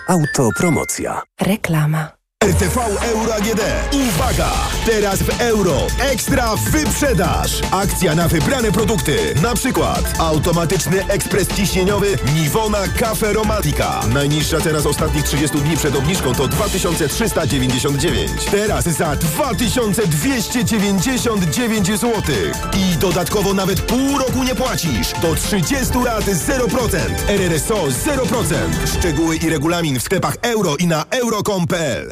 Autopromocja. Reklama. RTV Euro AGD. Uwaga! Teraz w euro. Ekstra wyprzedaż. Akcja na wybrane produkty. Na przykład automatyczny ekspres ciśnieniowy Niwona Cafe Romantica. Najniższa cena z ostatnich 30 dni przed obniżką to 2399. Teraz za 2299 zł. I dodatkowo nawet pół roku nie płacisz. Do 30 lat 0%. RRSO 0%. Szczegóły i regulamin w sklepach euro i na euro.com.pl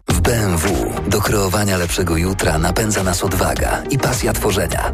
W BMW do kreowania lepszego jutra napędza nas odwaga i pasja tworzenia.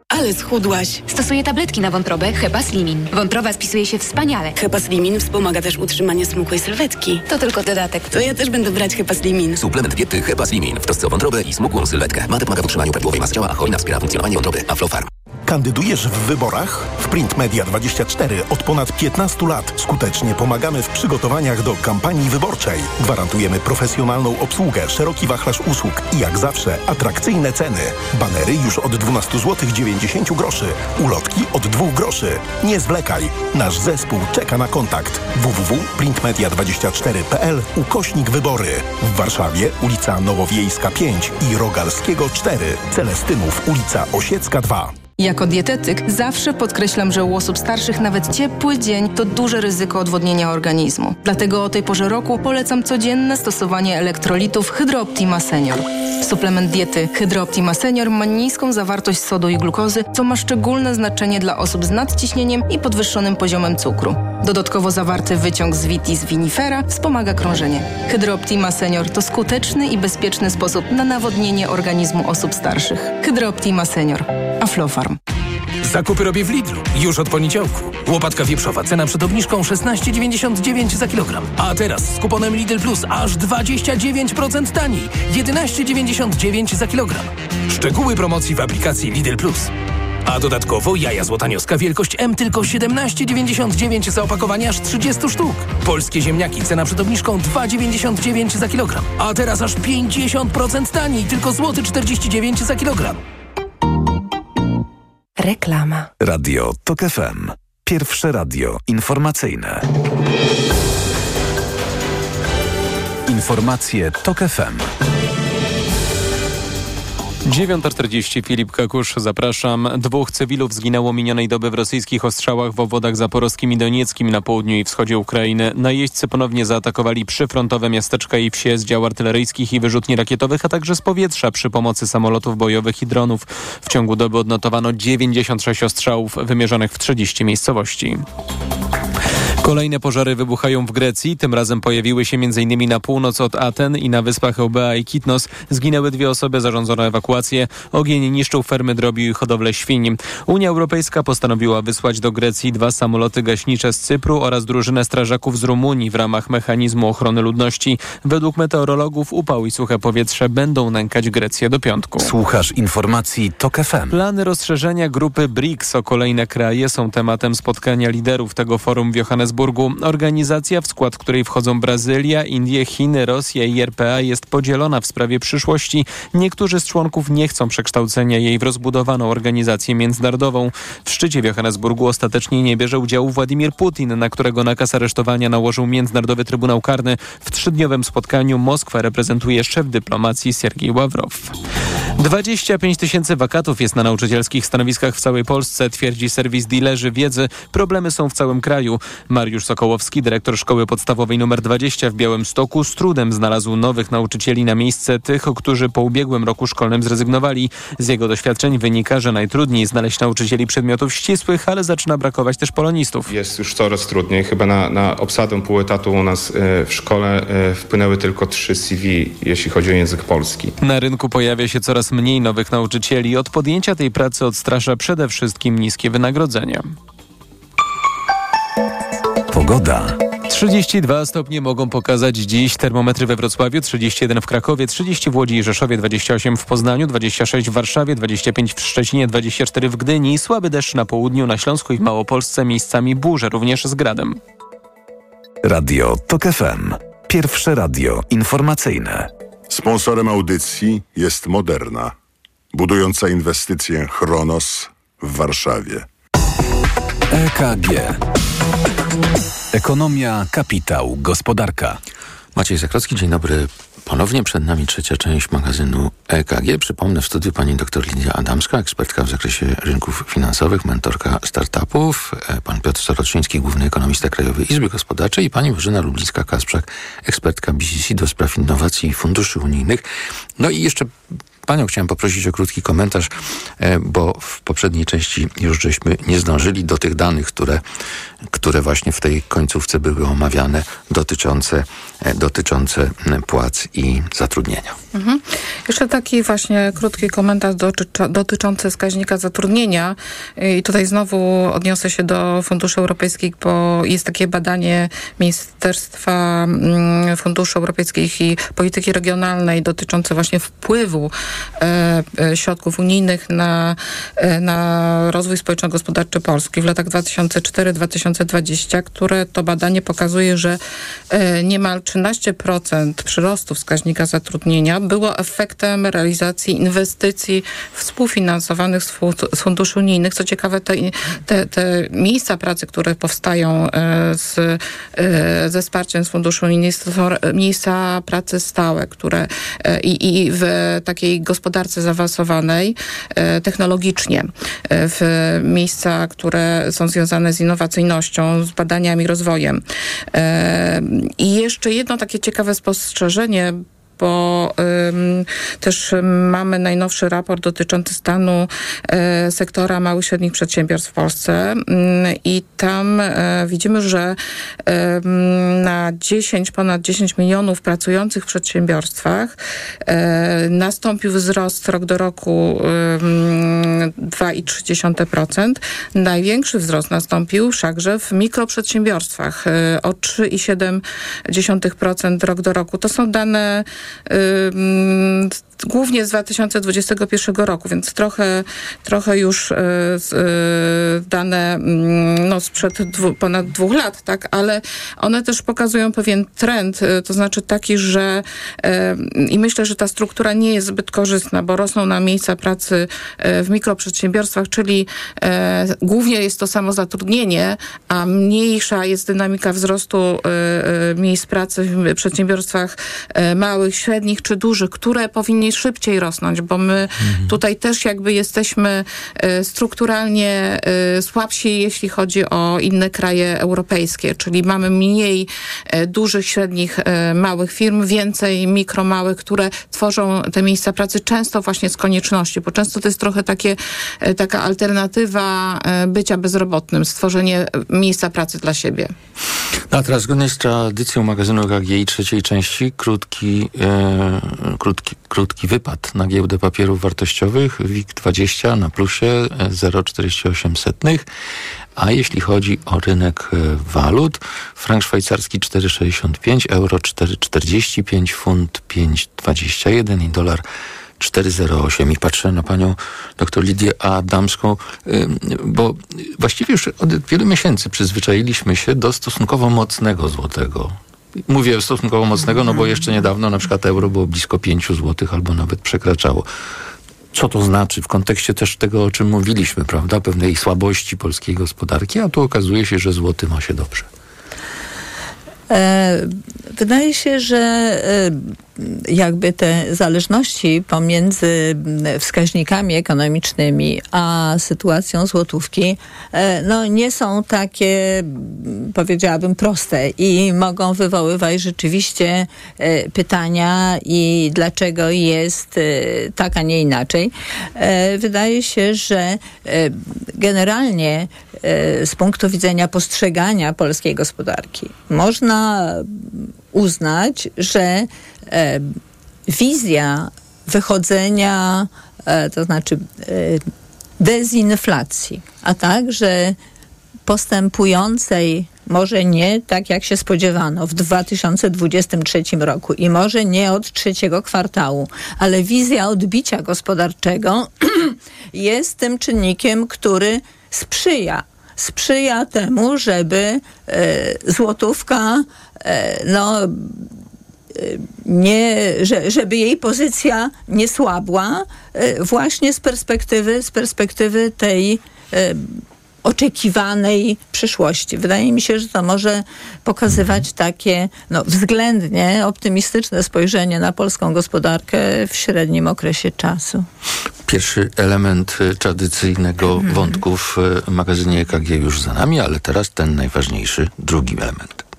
Ale schudłaś. Stosuję tabletki na wątrobę Hepa Slimin. Wątroba spisuje się wspaniale. Hepa Slimin wspomaga też utrzymanie smukłej sylwetki. To tylko dodatek. To ja też będę brać Hepa Slimin. Suplement diety Hepa Slimin w trosce o wątrobę i smukłą sylwetkę. Mate pomaga w utrzymaniu prawidłowej masy ciała, a hojna wspiera funkcjonowanie wątroby. Aflofarm. Kandydujesz w wyborach? W Print Media 24 od ponad 15 lat skutecznie pomagamy w przygotowaniach do kampanii wyborczej. Gwarantujemy profesjonalną obsługę, szeroki wachlarz usług i jak zawsze atrakcyjne ceny. Banery już od 12 zł 90 groszy. Ulotki od 2 groszy. Nie zwlekaj. Nasz zespół czeka na kontakt. www.printmedia24.pl ukośnik wybory. W Warszawie ulica Nowowiejska 5 i Rogalskiego 4. Celestynów ulica Osiecka 2. Jako dietetyk zawsze podkreślam, że u osób starszych nawet ciepły dzień to duże ryzyko odwodnienia organizmu. Dlatego o tej porze roku polecam codzienne stosowanie elektrolitów Hydrooptima Senior. Suplement diety Hydrooptima Senior ma niską zawartość sodu i glukozy, co ma szczególne znaczenie dla osób z nadciśnieniem i podwyższonym poziomem cukru. Dodatkowo zawarty wyciąg z vitis vinifera wspomaga krążenie. Hydrooptima Senior to skuteczny i bezpieczny sposób na nawodnienie organizmu osób starszych. Hydrooptima Senior. Aflofarm. Zakupy robię w Lidlu już od poniedziałku. Łopatka wieprzowa, cena przed obniżką 16,99 za kilogram. A teraz z kuponem Lidl Plus aż 29% taniej. 11,99 za kilogram. Szczegóły promocji w aplikacji Lidl Plus. A dodatkowo jaja złotanioska wielkość M tylko 17,99 za opakowanie aż 30 sztuk. Polskie ziemniaki cena przed obniżką 2,99 za kilogram. A teraz aż 50% taniej, tylko złoty 49 za kilogram. Reklama. Radio TOK FM. Pierwsze radio informacyjne. Informacje TOK FM. 9.40 Filip Kakusz, zapraszam. Dwóch cywilów zginęło minionej doby w rosyjskich ostrzałach w obwodach zaporowskim i donieckim na południu i wschodzie Ukrainy. Najeźdźcy ponownie zaatakowali przyfrontowe miasteczka i wsie z dział artyleryjskich i wyrzutni rakietowych, a także z powietrza przy pomocy samolotów bojowych i dronów. W ciągu doby odnotowano 96 ostrzałów wymierzonych w 30 miejscowości. Kolejne pożary wybuchają w Grecji. Tym razem pojawiły się m.in. na północ od Aten i na wyspach Eubea i Kitnos. Zginęły dwie osoby, zarządzono ewakuację. Ogień niszczył fermy drobiu i hodowlę świń. Unia Europejska postanowiła wysłać do Grecji dwa samoloty gaśnicze z Cypru oraz drużynę strażaków z Rumunii w ramach mechanizmu ochrony ludności. Według meteorologów upał i suche powietrze będą nękać Grecję do piątku. Słuchasz informacji TOK FM. Plany rozszerzenia grupy BRICS o kolejne kraje są tematem spotkania liderów tego forum w Johannesburgu. Organizacja, w skład której wchodzą Brazylia, Indie, Chiny, Rosja i RPA jest podzielona w sprawie przyszłości. Niektórzy z członków nie chcą przekształcenia jej w rozbudowaną organizację międzynarodową. W szczycie w Johannesburgu ostatecznie nie bierze udziału Władimir Putin, na którego nakaz aresztowania nałożył Międzynarodowy Trybunał Karny. W trzydniowym spotkaniu Moskwę reprezentuje szef dyplomacji Siergiej Ławrow. 25 tysięcy wakatów jest na nauczycielskich stanowiskach w całej Polsce, twierdzi serwis Dilerzy Wiedzy. Problemy są w całym kraju. Mariusz Sokołowski, dyrektor szkoły podstawowej nr 20 w Białymstoku, z trudem znalazł nowych nauczycieli na miejsce tych, którzy po ubiegłym roku szkolnym zrezygnowali. Z jego doświadczeń wynika, że najtrudniej znaleźć nauczycieli przedmiotów ścisłych, ale zaczyna brakować też polonistów. Jest już coraz trudniej. Chyba na, na obsadę pół etatu u nas e, w szkole e, wpłynęły tylko trzy CV, jeśli chodzi o język polski. Na rynku pojawia się coraz mniej nowych nauczycieli. Od podjęcia tej pracy odstrasza przede wszystkim niskie wynagrodzenie. Pogoda. 32 stopnie mogą pokazać dziś termometry we Wrocławiu, 31 w Krakowie, 30 w Łodzi i Rzeszowie, 28 w Poznaniu, 26 w Warszawie, 25 w Szczecinie, 24 w Gdyni, słaby deszcz na południu, na Śląsku i w Małopolsce, miejscami burze, również z gradem. Radio TOK FM. Pierwsze radio informacyjne. Sponsorem audycji jest Moderna, budująca inwestycję Chronos w Warszawie. EKG. Ekonomia, kapitał, gospodarka. Maciej Zakrocki, dzień dobry Ponownie przed nami trzecia część magazynu EKG. Przypomnę w studiu pani dr Lidia Adamska, ekspertka w zakresie rynków finansowych, mentorka startupów, e, pan Piotr Soroczyński, główny ekonomista Krajowej Izby Gospodarczej i pani Marzena Lublińska-Kasprzak, ekspertka BCC do spraw innowacji i funduszy unijnych. No i jeszcze Panią chciałem poprosić o krótki komentarz, e, bo w poprzedniej części już żeśmy nie zdążyli do tych danych, które, które właśnie w tej końcówce były omawiane dotyczące, dotyczące płac i zatrudnienia. Mhm. Jeszcze taki właśnie krótki komentarz dotyczący wskaźnika zatrudnienia. I tutaj znowu odniosę się do funduszy europejskich, bo jest takie badanie Ministerstwa mm, Funduszy Europejskich i Polityki Regionalnej dotyczące właśnie wpływu e, e, środków unijnych na, e, na rozwój społeczno-gospodarczy Polski w latach 2004-2020, które to badanie pokazuje, że niemal 13% przyrostu wskaźnika zatrudnienia było efektem realizacji inwestycji współfinansowanych z funduszy unijnych. Co ciekawe, te, te, te miejsca pracy, które powstają e, z, e, ze wsparciem z funduszy unijnych, to są miejsca pracy stałe, które e, i, i w takiej gospodarce zaawansowanej technologicznie, w miejsca, które są związane z innowacyjnością, z badaniami, rozwojem. I jeszcze jedno takie ciekawe spostrzeżenie, bo też mamy najnowszy raport dotyczący stanu y, sektora małych i średnich przedsiębiorstw w Polsce y, i tam y, widzimy, że na 10, ponad 10 milionów pracujących w przedsiębiorstwach nastąpił wzrost rok do roku 2,3%. Największy wzrost nastąpił wszakże w mikroprzedsiębiorstwach o 3,7% rok do roku. To są dane Yy, głównie z 2021 roku, więc trochę, trochę już e, e, dane mm, no, sprzed dwu, ponad dwóch lat, tak, ale one też pokazują pewien trend, e, to znaczy taki, że i myślę, że ta struktura nie jest zbyt korzystna, bo rosną na miejsca pracy w mikroprzedsiębiorstwach, czyli głównie jest to samo zatrudnienie, a mniejsza jest dynamika wzrostu miejsc pracy w przedsiębiorstwach małych, średnich czy dużych, które powinni szybciej rosnąć, bo my mhm. tutaj też jakby jesteśmy e, strukturalnie e, słabsi, jeśli chodzi o inne kraje europejskie, czyli mamy mniej e, dużych, średnich, małych firm, więcej mikro, małych, które tworzą te miejsca pracy często właśnie z konieczności, bo często to jest trochę takie, taka alternatywa bycia bezrobotnym, stworzenie miejsca pracy dla siebie. No a teraz zgodnie z tradycją magazynu KGI trzeciej części, krótki, e, krótki, krótki wypad na giełdę papierów wartościowych WIG20 na plusie 0,48. A jeśli chodzi o rynek e, walut, frank szwajcarski 4,65, euro 4,45, funt 5,21 i dolar 408 i patrzę na panią dr Lidię Adamską, bo właściwie już od wielu miesięcy przyzwyczailiśmy się do stosunkowo mocnego złotego. Mówię stosunkowo mocnego, no bo jeszcze niedawno na przykład euro było blisko 5 złotych albo nawet przekraczało. Co to znaczy w kontekście też tego, o czym mówiliśmy, prawda? Pewnej słabości polskiej gospodarki, a tu okazuje się, że złoty ma się dobrze. E, wydaje się, że e, jakby te zależności pomiędzy wskaźnikami ekonomicznymi a sytuacją złotówki e, no, nie są takie, powiedziałabym, proste i mogą wywoływać rzeczywiście pytania i dlaczego jest tak, a nie inaczej. Wydaje się, że generalnie z punktu widzenia postrzegania polskiej gospodarki można uznać, że e, wizja wychodzenia, e, to znaczy e, dezinflacji, a także postępującej, może nie tak jak się spodziewano w 2023 roku i może nie od trzeciego kwartału, ale wizja odbicia gospodarczego <clears throat> jest tym czynnikiem, który sprzyja sprzyja temu, żeby e, złotówka e, no, e, nie, żeby jej pozycja nie słabła właśnie z perspektywy, z perspektywy tej oczekiwanej przyszłości. Wydaje mi się, że to może pokazywać takie no, względnie optymistyczne spojrzenie na polską gospodarkę w średnim okresie czasu. Pierwszy element y, tradycyjnego Mhm. wątku w y, magazynie EKG już za nami, ale teraz ten najważniejszy, drugi element.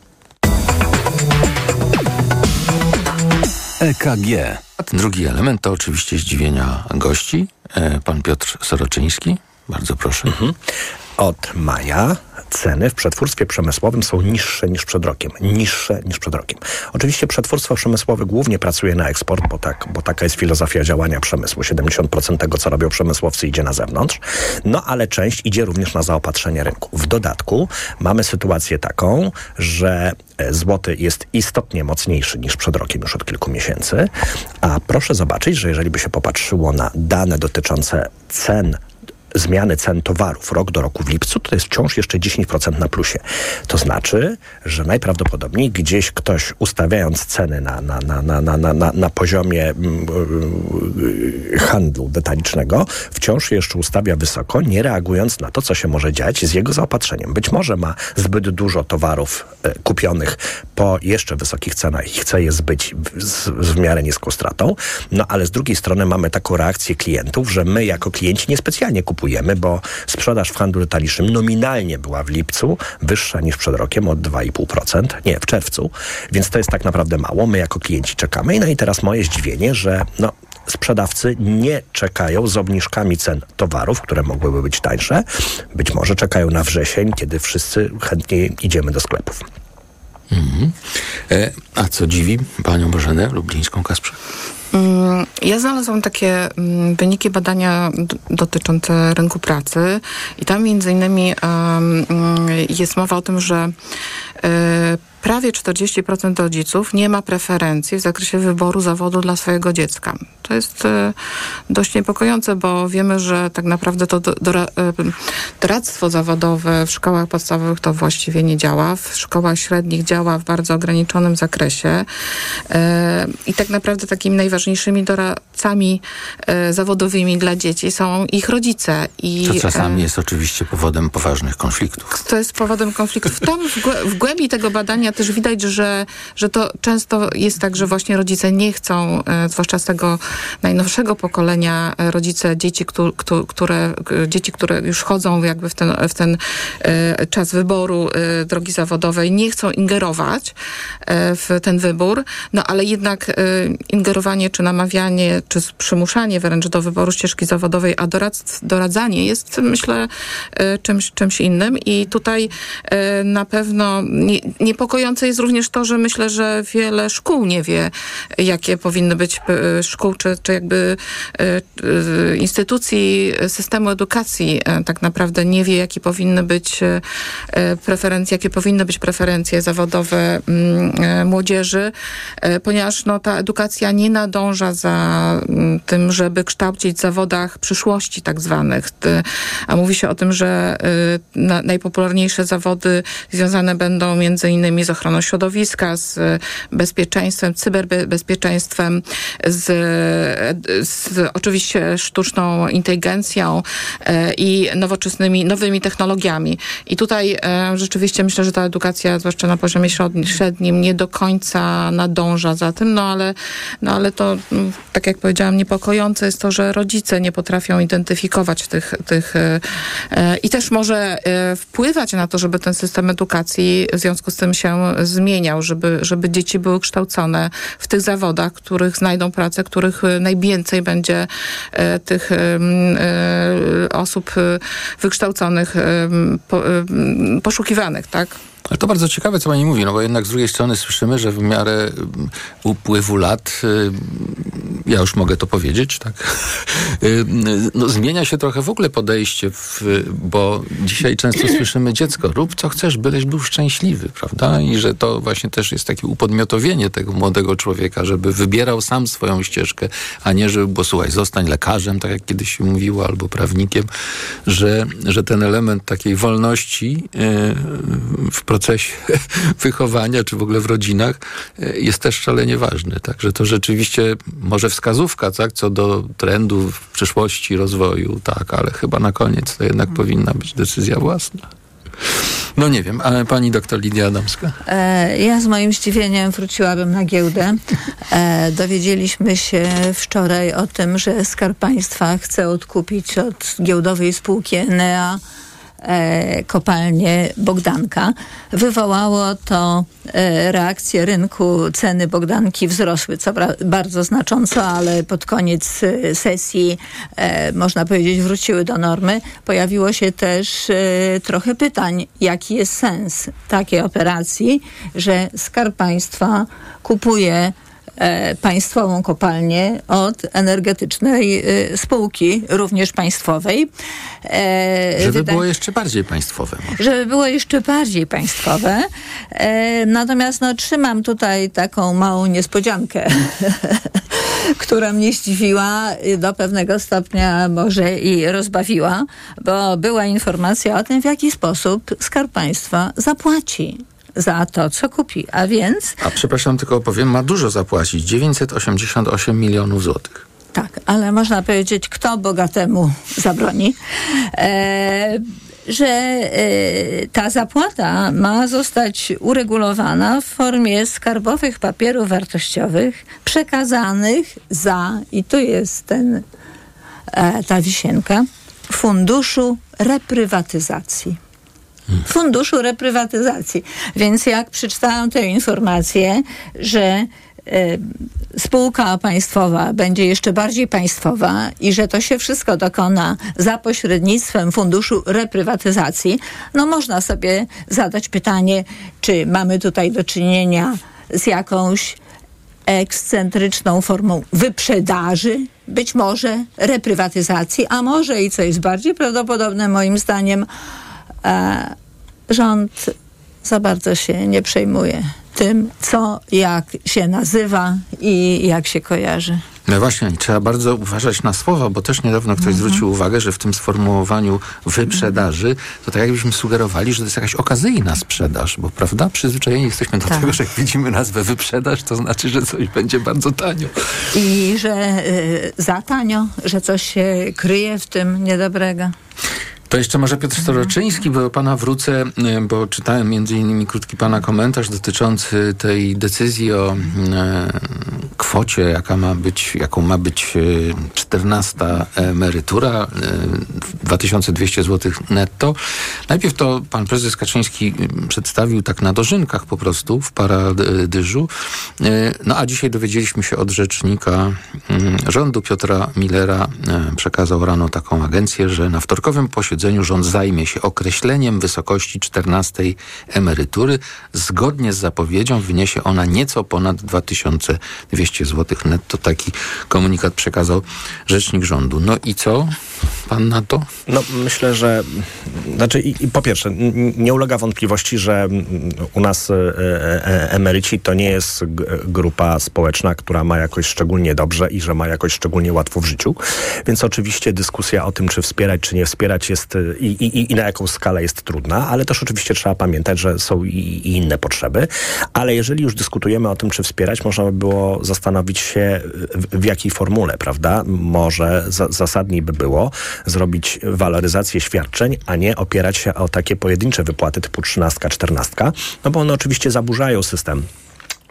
EKG. Drugi element to oczywiście zdziwienia gości. E, Pan Piotr Soroczyński, bardzo proszę. Od maja ceny w przetwórstwie przemysłowym są niższe niż przed rokiem. Niższe niż przed rokiem. Oczywiście przetwórstwo przemysłowe głównie pracuje na eksport, bo, tak, bo taka jest filozofia działania przemysłu. 70% tego, co robią przemysłowcy, idzie na zewnątrz. No ale część idzie również na zaopatrzenie rynku. W dodatku mamy sytuację taką, że e, złoty jest istotnie mocniejszy niż przed rokiem już od kilku miesięcy. A proszę zobaczyć, że jeżeli by się popatrzyło na dane dotyczące cen zmiany cen towarów rok do roku w lipcu, to jest wciąż jeszcze 10% na plusie. To znaczy, że najprawdopodobniej gdzieś ktoś ustawiając ceny na, na, na, na, na, na, na, na poziomie mm, yy, handlu detalicznego, wciąż je jeszcze ustawia wysoko, nie reagując na to, co się może dziać z jego zaopatrzeniem. Być może ma zbyt dużo towarów e, kupionych po jeszcze wysokich cenach i chce je zbyć z w miarę niską stratą, no ale z drugiej strony mamy taką reakcję klientów, że my jako klienci niespecjalnie kupujemy, bo sprzedaż w handlu detalicznym nominalnie była w lipcu wyższa niż przed rokiem o 2,5%, nie, w czerwcu, więc to jest tak naprawdę mało. My jako klienci czekamy. No i teraz moje zdziwienie, że no, sprzedawcy nie czekają z obniżkami cen towarów, które mogłyby być tańsze. Być może czekają na wrzesień, kiedy wszyscy chętnie idziemy do sklepów. Mhm. E, a co dziwi panią Bożenę Lublińską Kasprze? Mm, Ja znalazłam takie mm, wyniki badania dotyczące rynku pracy i tam między innymi mm, jest mowa o tym, że e, prawie 40% rodziców nie ma preferencji w zakresie wyboru zawodu dla swojego dziecka. To jest e, dość niepokojące, bo wiemy, że tak naprawdę to e, doradztwo zawodowe w szkołach podstawowych to właściwie nie działa. W szkołach średnich działa w bardzo ograniczonym zakresie. E, I tak naprawdę takimi najważniejszymi doradcami zawodowymi dla dzieci są ich rodzice. I, Co czasami jest oczywiście powodem poważnych konfliktów. to jest powodem konfliktów. Tam w głębi tego badania też widać, że, że to często jest tak, że właśnie rodzice nie chcą, e, zwłaszcza z tego najnowszego pokolenia e, rodzice dzieci, któ- któ- które, k- dzieci, które już chodzą jakby w ten, w ten e, czas wyboru drogi zawodowej, nie chcą ingerować w ten wybór, no ale jednak ingerowanie, czy namawianie, czy przymuszanie wręcz do wyboru ścieżki zawodowej, a doradz, doradzanie jest myślę czymś, czymś innym. I tutaj na pewno nie, niepokojące jest również to, że myślę, że wiele szkół nie wie, jakie powinny być e, szkół, czy, czy jakby e, e, instytucji systemu edukacji tak naprawdę nie wie, jakie powinny być preferencje, jakie powinny być preferencje zawodowe mm, młodzieży, ponieważ no, ta edukacja nie nadąża za mm, tym, żeby kształcić w zawodach przyszłości tak zwanych. A mówi się o tym, że na, najpopularniejsze zawody związane będą między innymi z ochroną środowiska, z y, bezpieczeństwem, cyberbezpieczeństwem, z, z oczywiście sztuczną inteligencją e, i nowoczesnymi, nowymi technologiami. I tutaj e, rzeczywiście myślę, że ta edukacja, zwłaszcza na poziomie średnim, nie do końca nadąża za tym, no ale, no ale to, mm, tak jak powiedziałam, niepokojące jest to, że rodzice nie potrafią identyfikować tych, tych e, e, i też może e, wpływać na to, żeby ten system edukacji w związku z tym się zmieniał, żeby, żeby dzieci były kształcone w tych zawodach, których znajdą pracę, których e, najwięcej będzie tych osób wykształconych poszukiwanych, tak? Ale to bardzo ciekawe, co pani mówi, no bo jednak z drugiej strony słyszymy, że w miarę mm, upływu lat, y, ja już mogę to powiedzieć, tak, <laughs> y, no, zmienia się trochę w ogóle podejście, w, bo dzisiaj często słyszymy dziecko, rób co chcesz, byleś był szczęśliwy, prawda? I że to właśnie też jest takie upodmiotowienie tego młodego człowieka, żeby wybierał sam swoją ścieżkę, a nie, żeby, bo słuchaj, zostań lekarzem, tak jak kiedyś się mówiło, albo prawnikiem, że, że ten element takiej wolności y, w procesie <laughs> wychowania, czy w ogóle w rodzinach, y, jest też szalenie ważny. Także to rzeczywiście może wskazówka, tak, co do trendu w przyszłości rozwoju, tak, ale chyba na koniec to jednak powinna być decyzja własna. No nie wiem, ale pani doktor Lidia Adamska? E, ja z moim zdziwieniem wróciłabym na giełdę. E, dowiedzieliśmy się wczoraj o tym, że Skarb Państwa chce odkupić od giełdowej spółki Enea e, kopalnię Bogdanka. Wywołało to e, reakcję rynku. Ceny Bogdanki wzrosły co bardzo znacząco, ale pod koniec e, sesji, e, można powiedzieć, wróciły do normy. Pojawiło się też e, trochę pytań, jaki jest sens takiej operacji, że Skarb Państwa kupuje e, państwową kopalnię od energetycznej e, spółki, również państwowej. E, Żeby było jeszcze bardziej państwowe. może. żeby było jeszcze bardziej państwowe. E, natomiast no, trzymam tutaj taką małą niespodziankę, <laughs> która mnie zdziwiła do pewnego stopnia może i rozbawiła, bo była informacja o tym, w jaki sposób Skarb Państwa zapłaci za to, co kupi. A więc A przepraszam, tylko powiem, ma dużo zapłacić. 988 milionów złotych. Tak, ale można powiedzieć, kto bogatemu <laughs> zabroni, e, że e, ta zapłata ma zostać uregulowana w formie skarbowych papierów wartościowych przekazanych za, i tu jest ten, e, ta wisienka, funduszu reprywatyzacji. Funduszu reprywatyzacji. Więc jak przeczytałam tę informację, że e, spółka państwowa będzie jeszcze bardziej państwowa i że to się wszystko dokona za pośrednictwem Funduszu Reprywatyzacji, no można sobie zadać pytanie, czy mamy tutaj do czynienia z jakąś ekscentryczną formą wyprzedaży, być może reprywatyzacji, a może i co jest bardziej prawdopodobne moim zdaniem, e, rząd za bardzo się nie przejmuje tym, co, jak się nazywa i jak się kojarzy. No właśnie, trzeba bardzo uważać na słowa, bo też niedawno ktoś zwrócił uwagę, że w tym sformułowaniu wyprzedaży, to tak jakbyśmy sugerowali, że to jest jakaś okazyjna sprzedaż, bo prawda? Przyzwyczajeni jesteśmy do Tak. tego, że jak widzimy nazwę wyprzedaż, to znaczy, że coś będzie bardzo tanio. I że y, za tanio, że coś się kryje w tym niedobrego. To jeszcze może Piotr Storoczyński, bo do pana wrócę, y, bo czytałem między innymi krótki pana komentarz dotyczący tej decyzji o e, kwocie, jaka ma być, jaką ma być e, 14 emerytura, e, 2200 zł netto. Najpierw to pan prezes Kaczyński y, przedstawił tak na dożynkach po prostu w paradyżu. No a dzisiaj dowiedzieliśmy się od rzecznika rządu Piotra Millera, przekazał rano taką agencję, że na wtorkowym posiedzeniu rząd zajmie się określeniem wysokości 14 emerytury. Zgodnie z zapowiedzią wyniesie ona nieco ponad 2200 zł netto. Taki komunikat przekazał rzecznik rządu. No i co pan na to? No myślę, że znaczy i, i po pierwsze nie ulega wątpliwości, że u nas e, e, emeryci to nie jest grupa społeczna, która ma jakoś szczególnie dobrze i że ma jakoś szczególnie łatwo w życiu. Więc oczywiście dyskusja o tym, czy wspierać, czy nie wspierać jest e, i, i, i na jaką skalę jest trudna, ale też oczywiście trzeba pamiętać, że są i, i inne potrzeby. Ale jeżeli już dyskutujemy o tym, czy wspierać, można by było zastanowić się w, w jakiej formule, prawda? Może za, zasadniej by było zrobić waloryzację świadczeń, a nie opierać się o takie pojedyncze wypłaty typu 13, 14, no bo one oczywiście zaburzają system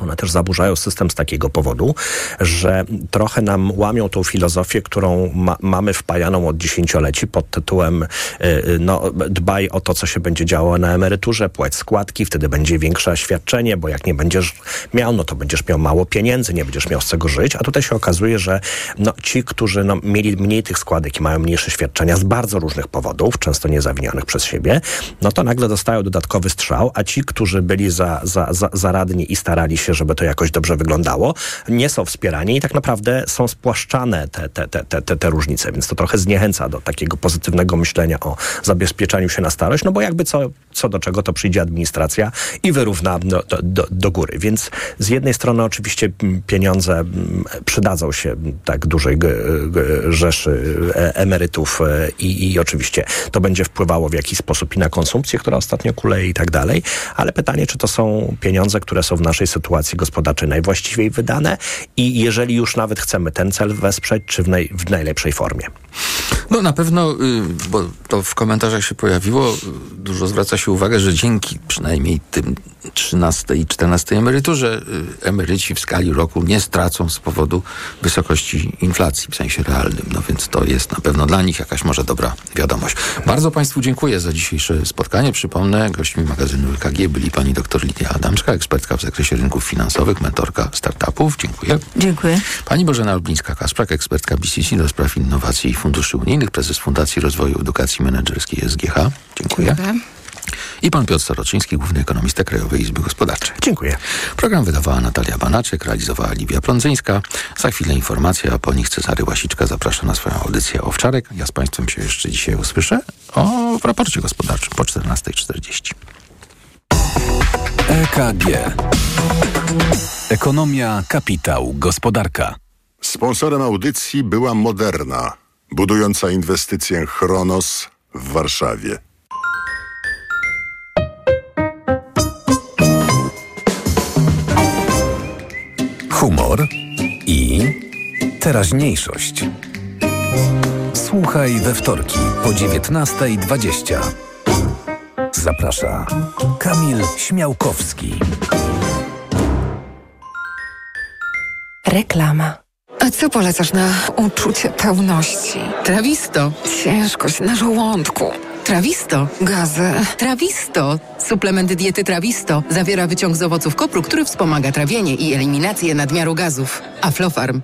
one też zaburzają system z takiego powodu, że trochę nam łamią tą filozofię, którą ma, mamy wpajaną od dziesięcioleci pod tytułem y, y, no, dbaj o to, co się będzie działo na emeryturze, płać składki, wtedy będzie większe świadczenie, bo jak nie będziesz miał, no to będziesz miał mało pieniędzy, nie będziesz miał z czego żyć, a tutaj się okazuje, że no, ci, którzy no, mieli mniej tych składek i mają mniejsze świadczenia z bardzo różnych powodów, często niezawinionych przez siebie, no to nagle dostają dodatkowy strzał, a ci, którzy byli za, za, za, zaradni i starali się, żeby to jakoś dobrze wyglądało, nie są wspierani i tak naprawdę są spłaszczane te, te, te, te, te różnice, więc to trochę zniechęca do takiego pozytywnego myślenia o zabezpieczaniu się na starość, no bo jakby co co do czego to przyjdzie administracja i wyrówna do, do, do, góry. Więc z jednej strony oczywiście m, pieniądze m, przydadzą się tak dużej rzeszy e, emerytów e, i, i oczywiście to będzie wpływało w jakiś sposób i na konsumpcję, która ostatnio kuleje i tak dalej, ale pytanie, czy to są pieniądze, które są w naszej sytuacji gospodarczej najwłaściwiej wydane i jeżeli już nawet chcemy ten cel wesprzeć, czy w, naj, w najlepszej formie. No na pewno, y, bo to w komentarzach się pojawiło, y, dużo zwraca się uwagę, że dzięki przynajmniej tym 13 i 14 emeryturze y, emeryci w skali roku nie stracą z powodu wysokości inflacji w sensie realnym. No więc to jest na pewno dla nich jakaś może dobra wiadomość. Bardzo Państwu dziękuję za dzisiejsze spotkanie. Przypomnę, gośćmi magazynu LKG byli pani dr Lidia Adamska, ekspertka w zakresie rynków finansowych, mentorka startupów. Dziękuję. Dziękuję. Pani Bożena Lublińska-Kasprzak, ekspertka BCC do spraw innowacji i funduszy unijnych, prezes Fundacji Rozwoju Edukacji Menedżerskiej SGH. Dziękuję. I pan Piotr Staroczyński, główny ekonomista Krajowej Izby Gospodarczej. Dziękuję. Program wydawała Natalia Banaczek, realizowała Livia Prądzyńska. Za chwilę informacja, a po nich Cezary Łasiczka zaprasza na swoją audycję Owczarek. Ja z państwem się jeszcze dzisiaj usłyszę o w raporcie gospodarczym po 14.40. EKG. Ekonomia, kapitał, gospodarka. Sponsorem audycji była Moderna, budująca inwestycję Chronos w Warszawie. Humor i teraźniejszość. Słuchaj we wtorki po 19.20. Zaprasza Kamil Śmiałkowski. Reklama. A co polecasz na uczucie pełności? Trawisto. Ciężkość na żołądku. Trawisto. Gazy. Trawisto. Suplement diety Trawisto zawiera wyciąg z owoców kopru, który wspomaga trawienie i eliminację nadmiaru gazów. Aflofarm.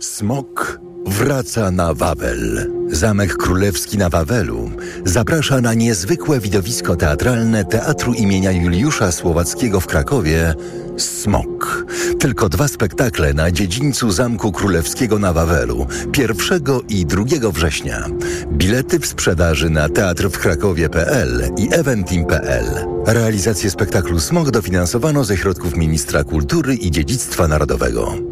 Smok wraca na Wawel. Zamek Królewski na Wawelu zaprasza na niezwykłe widowisko teatralne Teatru imienia Juliusza Słowackiego w Krakowie Smok. Tylko dwa spektakle na dziedzińcu Zamku Królewskiego na Wawelu 1 i 2 września. Bilety w sprzedaży na teatrwkrakowie.pl i eventim.pl. Realizację spektaklu Smok dofinansowano ze środków Ministra Kultury i Dziedzictwa Narodowego.